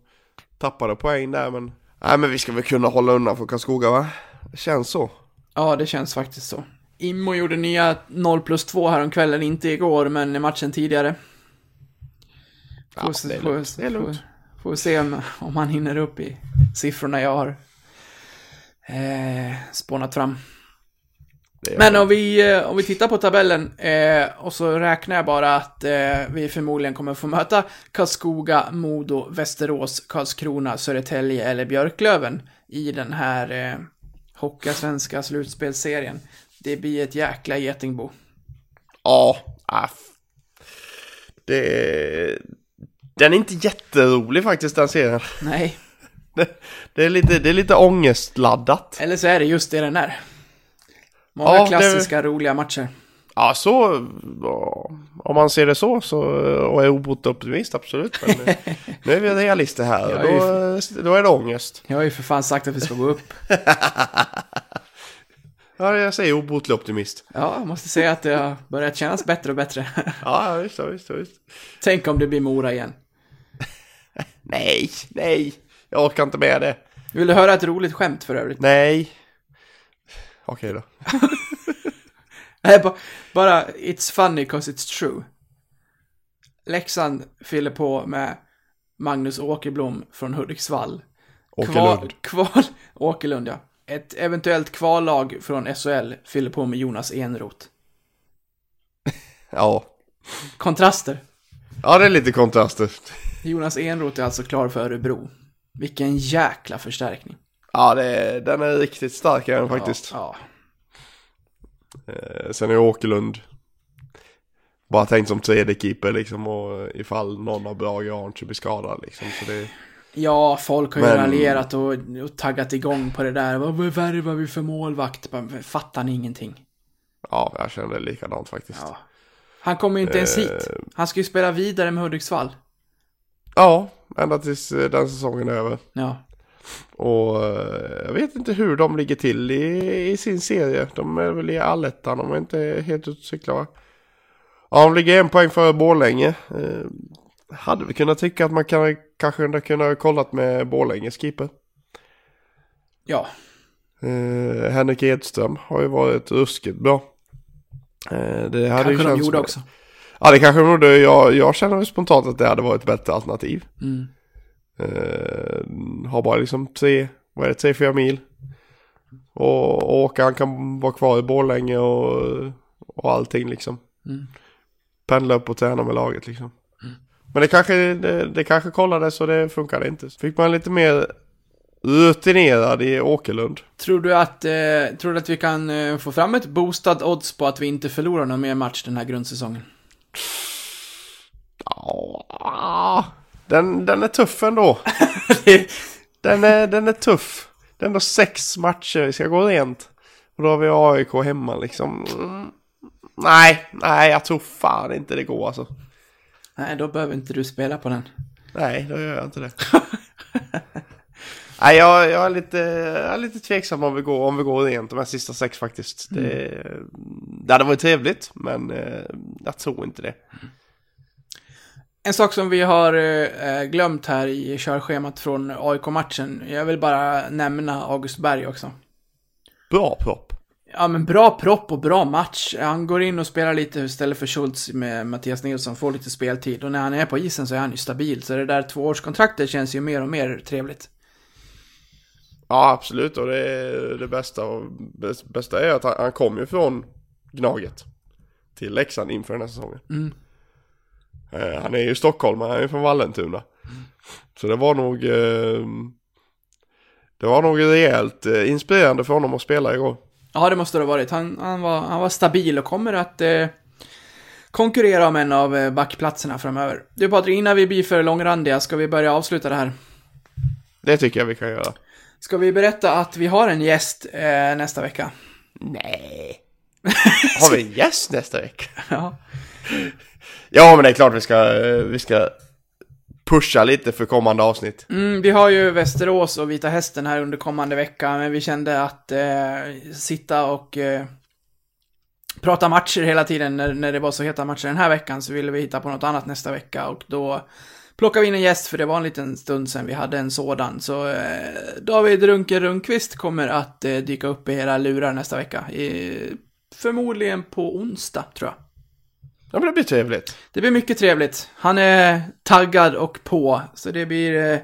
[SPEAKER 2] tappade poäng där men... Nej men vi ska väl kunna hålla undan för Karlskoga va? Det känns så.
[SPEAKER 1] Ja, det känns faktiskt så. Immo gjorde nya 0 plus 2 häromkvällen, inte igår, men i matchen tidigare.
[SPEAKER 2] Ja, det är lugnt. Det är lugnt.
[SPEAKER 1] Får, får se om, om han hinner upp i siffrorna jag har eh, spånat fram. Men om vi, eh, om vi tittar på tabellen eh, och så räknar jag bara att eh, vi förmodligen kommer få möta Karlskoga, Modo, Västerås, Karlskrona, Södertälje eller Björklöven i den här eh, Hockeyallsvenska slutspelsserien. Det blir ett jäkla getingbo.
[SPEAKER 2] Ja, ah, f- det Den är inte jätterolig faktiskt den serien.
[SPEAKER 1] Nej,
[SPEAKER 2] Det, det, är, lite, det är lite ångestladdat.
[SPEAKER 1] eller så är det just det den är. Många
[SPEAKER 2] Ja, det-
[SPEAKER 1] klassiska roliga matcher.
[SPEAKER 2] Ja, så... Om man ser det så, så och är obotlig optimist, absolut. Men *laughs* nu är vi realister här och
[SPEAKER 1] Jag är
[SPEAKER 2] då, då är det ångest.
[SPEAKER 1] Jag har ju för fan sagt att vi ska gå upp. *laughs*
[SPEAKER 2] Ja, jag säger obotlig optimist.
[SPEAKER 1] Ja, jag måste säga att det har börjat kännas bättre och bättre.
[SPEAKER 2] Ja, visst, visst, visst.
[SPEAKER 1] Tänk om det blir Mora igen.
[SPEAKER 2] Nej, nej. Jag orkar inte med det.
[SPEAKER 1] Vill du höra ett roligt skämt för övrigt?
[SPEAKER 2] Nej. Okej då. *laughs*
[SPEAKER 1] Nej, ba- bara it's funny cause it's true. Leksand fyller på med Magnus Åkerblom från Hudiksvall.
[SPEAKER 2] Åkerlund.
[SPEAKER 1] Kval, kval, Åkerlund, ja. Ett eventuellt kvallag från SHL fyller på med Jonas Enroth.
[SPEAKER 2] Ja.
[SPEAKER 1] Kontraster.
[SPEAKER 2] Ja, det är lite kontraster.
[SPEAKER 1] Jonas Enroth är alltså klar för Örebro. Vilken jäkla förstärkning.
[SPEAKER 2] Ja, det den är riktigt stark är den faktiskt.
[SPEAKER 1] Ja,
[SPEAKER 2] Eh, sen är Åkerlund bara tänkt som tredje keeper liksom och ifall någon av Brage och Arntzen blir skadad liksom. Så det,
[SPEAKER 1] ja folk har ju
[SPEAKER 2] Men-
[SPEAKER 1] raljerat och, och taggat igång på det där. Vad värvar vi för målvakt? Fattar ni ingenting?
[SPEAKER 2] ja, jag känner likadant faktiskt.
[SPEAKER 1] Ja. Han kommer ju inte ens hit.
[SPEAKER 2] Eh.
[SPEAKER 1] Han ska ju spela vidare med Hudiksvall.
[SPEAKER 2] Ja, ända tills eh, den säsongen är över.
[SPEAKER 1] Ja.
[SPEAKER 2] Och eh, jag vet inte hur de ligger till i, i sin serie. De är väl i allettan, de är inte helt ute och cyklar? Ja, de ligger en poäng före Borlänge. Eh, hade vi kunnat tycka att man kan, kanske kunnat ha kollat med Borlänges keeper.
[SPEAKER 1] Ja.
[SPEAKER 2] Eh, Henrik Edström har ju varit ruskigt bra. Eh, det hade ju
[SPEAKER 1] Kanske de
[SPEAKER 2] känts
[SPEAKER 1] gjorde
[SPEAKER 2] som-
[SPEAKER 1] också.
[SPEAKER 2] Ja, det kanske de gjorde. Jag, jag känner spontant att det hade varit ett bättre alternativ.
[SPEAKER 1] Mm.
[SPEAKER 2] Eh, har bara liksom tre, vad är det, tre, fyra mil. Och, och åka, han kan vara kvar i Borlänge och, och allting liksom.
[SPEAKER 1] Mm.
[SPEAKER 2] Pendla upp och träna med laget liksom. Men det kanske, det, det kanske kollades och det funkade inte. Så fick man lite mer rutinerad i Åkerlund.
[SPEAKER 1] Tror du att, eh, tror du att vi kan eh, få fram ett boostad odds på att vi inte förlorar någon mer match den här grundsäsongen?
[SPEAKER 2] Den, den är tuff ändå. *laughs* Den är, den är tuff. Det är ändå sex matcher, vi ska gå rent. Och då har vi AIK hemma liksom. Mm. Nej, nej jag tror fan inte det går alltså.
[SPEAKER 1] Nej, då behöver inte du spela på den.
[SPEAKER 2] Nej, då gör jag inte det. *laughs* Nej, jag, jag, är lite, jag är lite tveksam om vi går, om vi går rent de här sista sex faktiskt. Det, det hade varit trevligt, men eh, jag tror inte det.
[SPEAKER 1] En sak som vi har eh, glömt här i körschemat från AIK-matchen. Jag vill bara nämna August Berg också.
[SPEAKER 2] Bra propp.
[SPEAKER 1] Ja, men bra propp och bra match. Han går in och spelar lite istället för Schultz med Mattias Nilsson, får lite speltid. Och när han är på isen så är han ju stabil. Så det där tvåårskontraktet känns ju mer och mer trevligt.
[SPEAKER 2] Ja, absolut. Och det, är det bästa, och bäst- bästa är att han, han kom ju från Gnaget till Leksand inför den här säsongen.
[SPEAKER 1] Mm.
[SPEAKER 2] Eh, han är ju stockholmare, han är ju från Vallentuna. Så det var nog eh, Det var nog rejält eh, inspirerande för honom att spela igår.
[SPEAKER 1] Ja, det måste det ha varit. Han, han, var, han var stabil och kommer att eh, konkurrera om en av backplatserna framöver. Du Patrik, innan vi blir för långrandiga, ska vi börja avsluta det här?
[SPEAKER 2] Det tycker jag vi kan göra.
[SPEAKER 1] Ska vi berätta att vi har en gäst eh, nästa vecka?
[SPEAKER 2] Nej. *laughs* Har vi en gäst nästa vecka?
[SPEAKER 1] Ja.
[SPEAKER 2] Ja men det är klart vi ska, eh, vi ska pusha lite för kommande avsnitt.
[SPEAKER 1] Mm, vi har ju Västerås och Vita Hästen här under kommande vecka, men vi kände att eh, sitta och eh, prata matcher hela tiden när, när det var så heta matcher den här veckan så ville vi hitta på något annat nästa vecka och då plockade vi in en gäst för det var en liten stund sedan vi hade en sådan. Så eh, David Runke Rundqvist kommer att eh, dyka upp i era lurar nästa vecka. I, förmodligen på onsdag, tror jag.
[SPEAKER 2] Ja men det blir trevligt.
[SPEAKER 1] Det blir mycket trevligt. Han är taggad och på, så det blir... eh,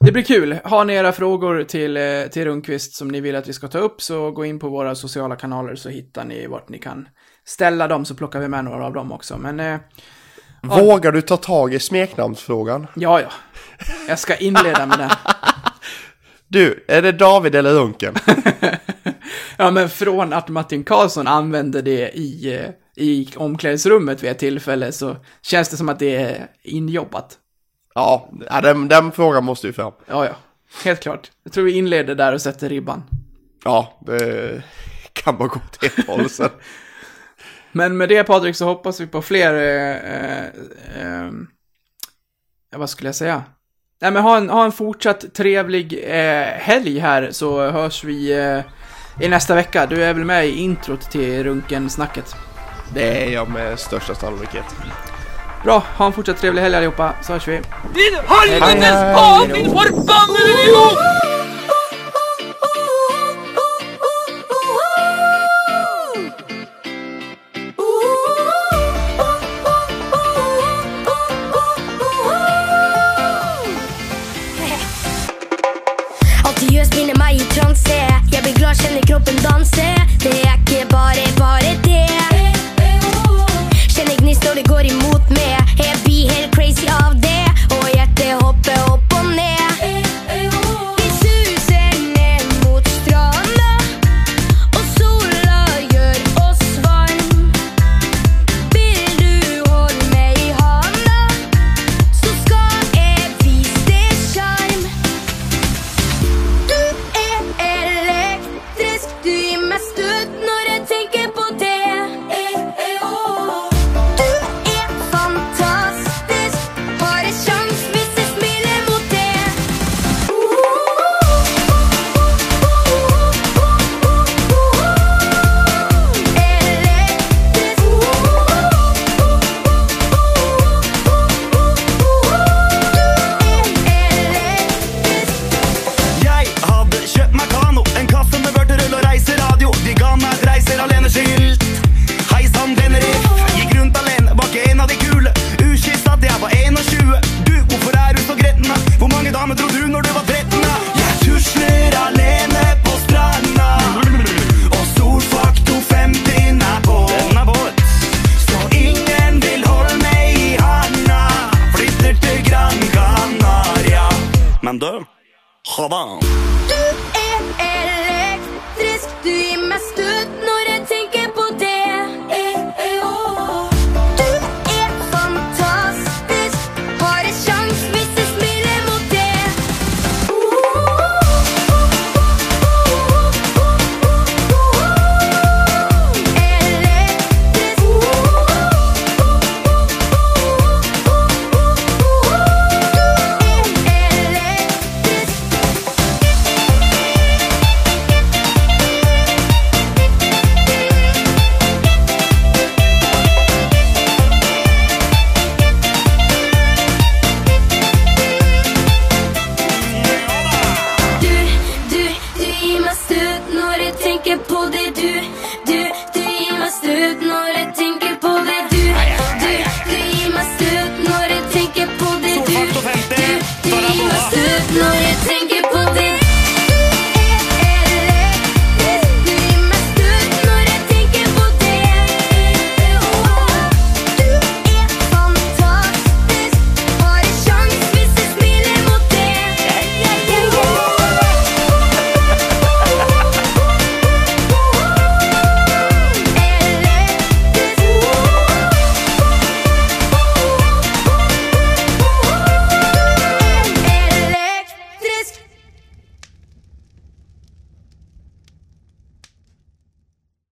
[SPEAKER 1] Det blir kul. Har ni era frågor till, eh, till Rundqvist som ni vill att vi ska ta upp så gå in på våra sociala kanaler så hittar ni vart ni kan ställa dem så plockar vi med några av dem också. Men eh,
[SPEAKER 2] Vågar du ta tag i smeknamnsfrågan?
[SPEAKER 1] ja, ja. Jag ska inleda med den. *laughs*
[SPEAKER 2] Du, är det David eller Runken? *laughs*
[SPEAKER 1] Ja, men från att Martin Karlsson använde det i, eh, i omklädningsrummet vid ett tillfälle så känns det som att det är injobbat.
[SPEAKER 2] ja den, den frågan måste ju fram.
[SPEAKER 1] Ja, ja. Helt klart. Jag tror vi inleder där och sätter ribban.
[SPEAKER 2] Ja, det kan bara gå åt ett håll sen. *laughs*
[SPEAKER 1] Men med det Patrik så hoppas vi på fler, eh, eh, eh, vad skulle jag säga? Nej men ha en, ha en fortsatt trevlig eh, helg här så hörs vi eh, i nästa vecka. Du är väl med i introt till Runken-snacket?
[SPEAKER 2] Det är jag med största sannolikhet.
[SPEAKER 1] Bra, ha en fortsatt trevlig helg allihopa, så hörs vi.
[SPEAKER 6] Din helvetes din förbannade idiot!
[SPEAKER 8] Ha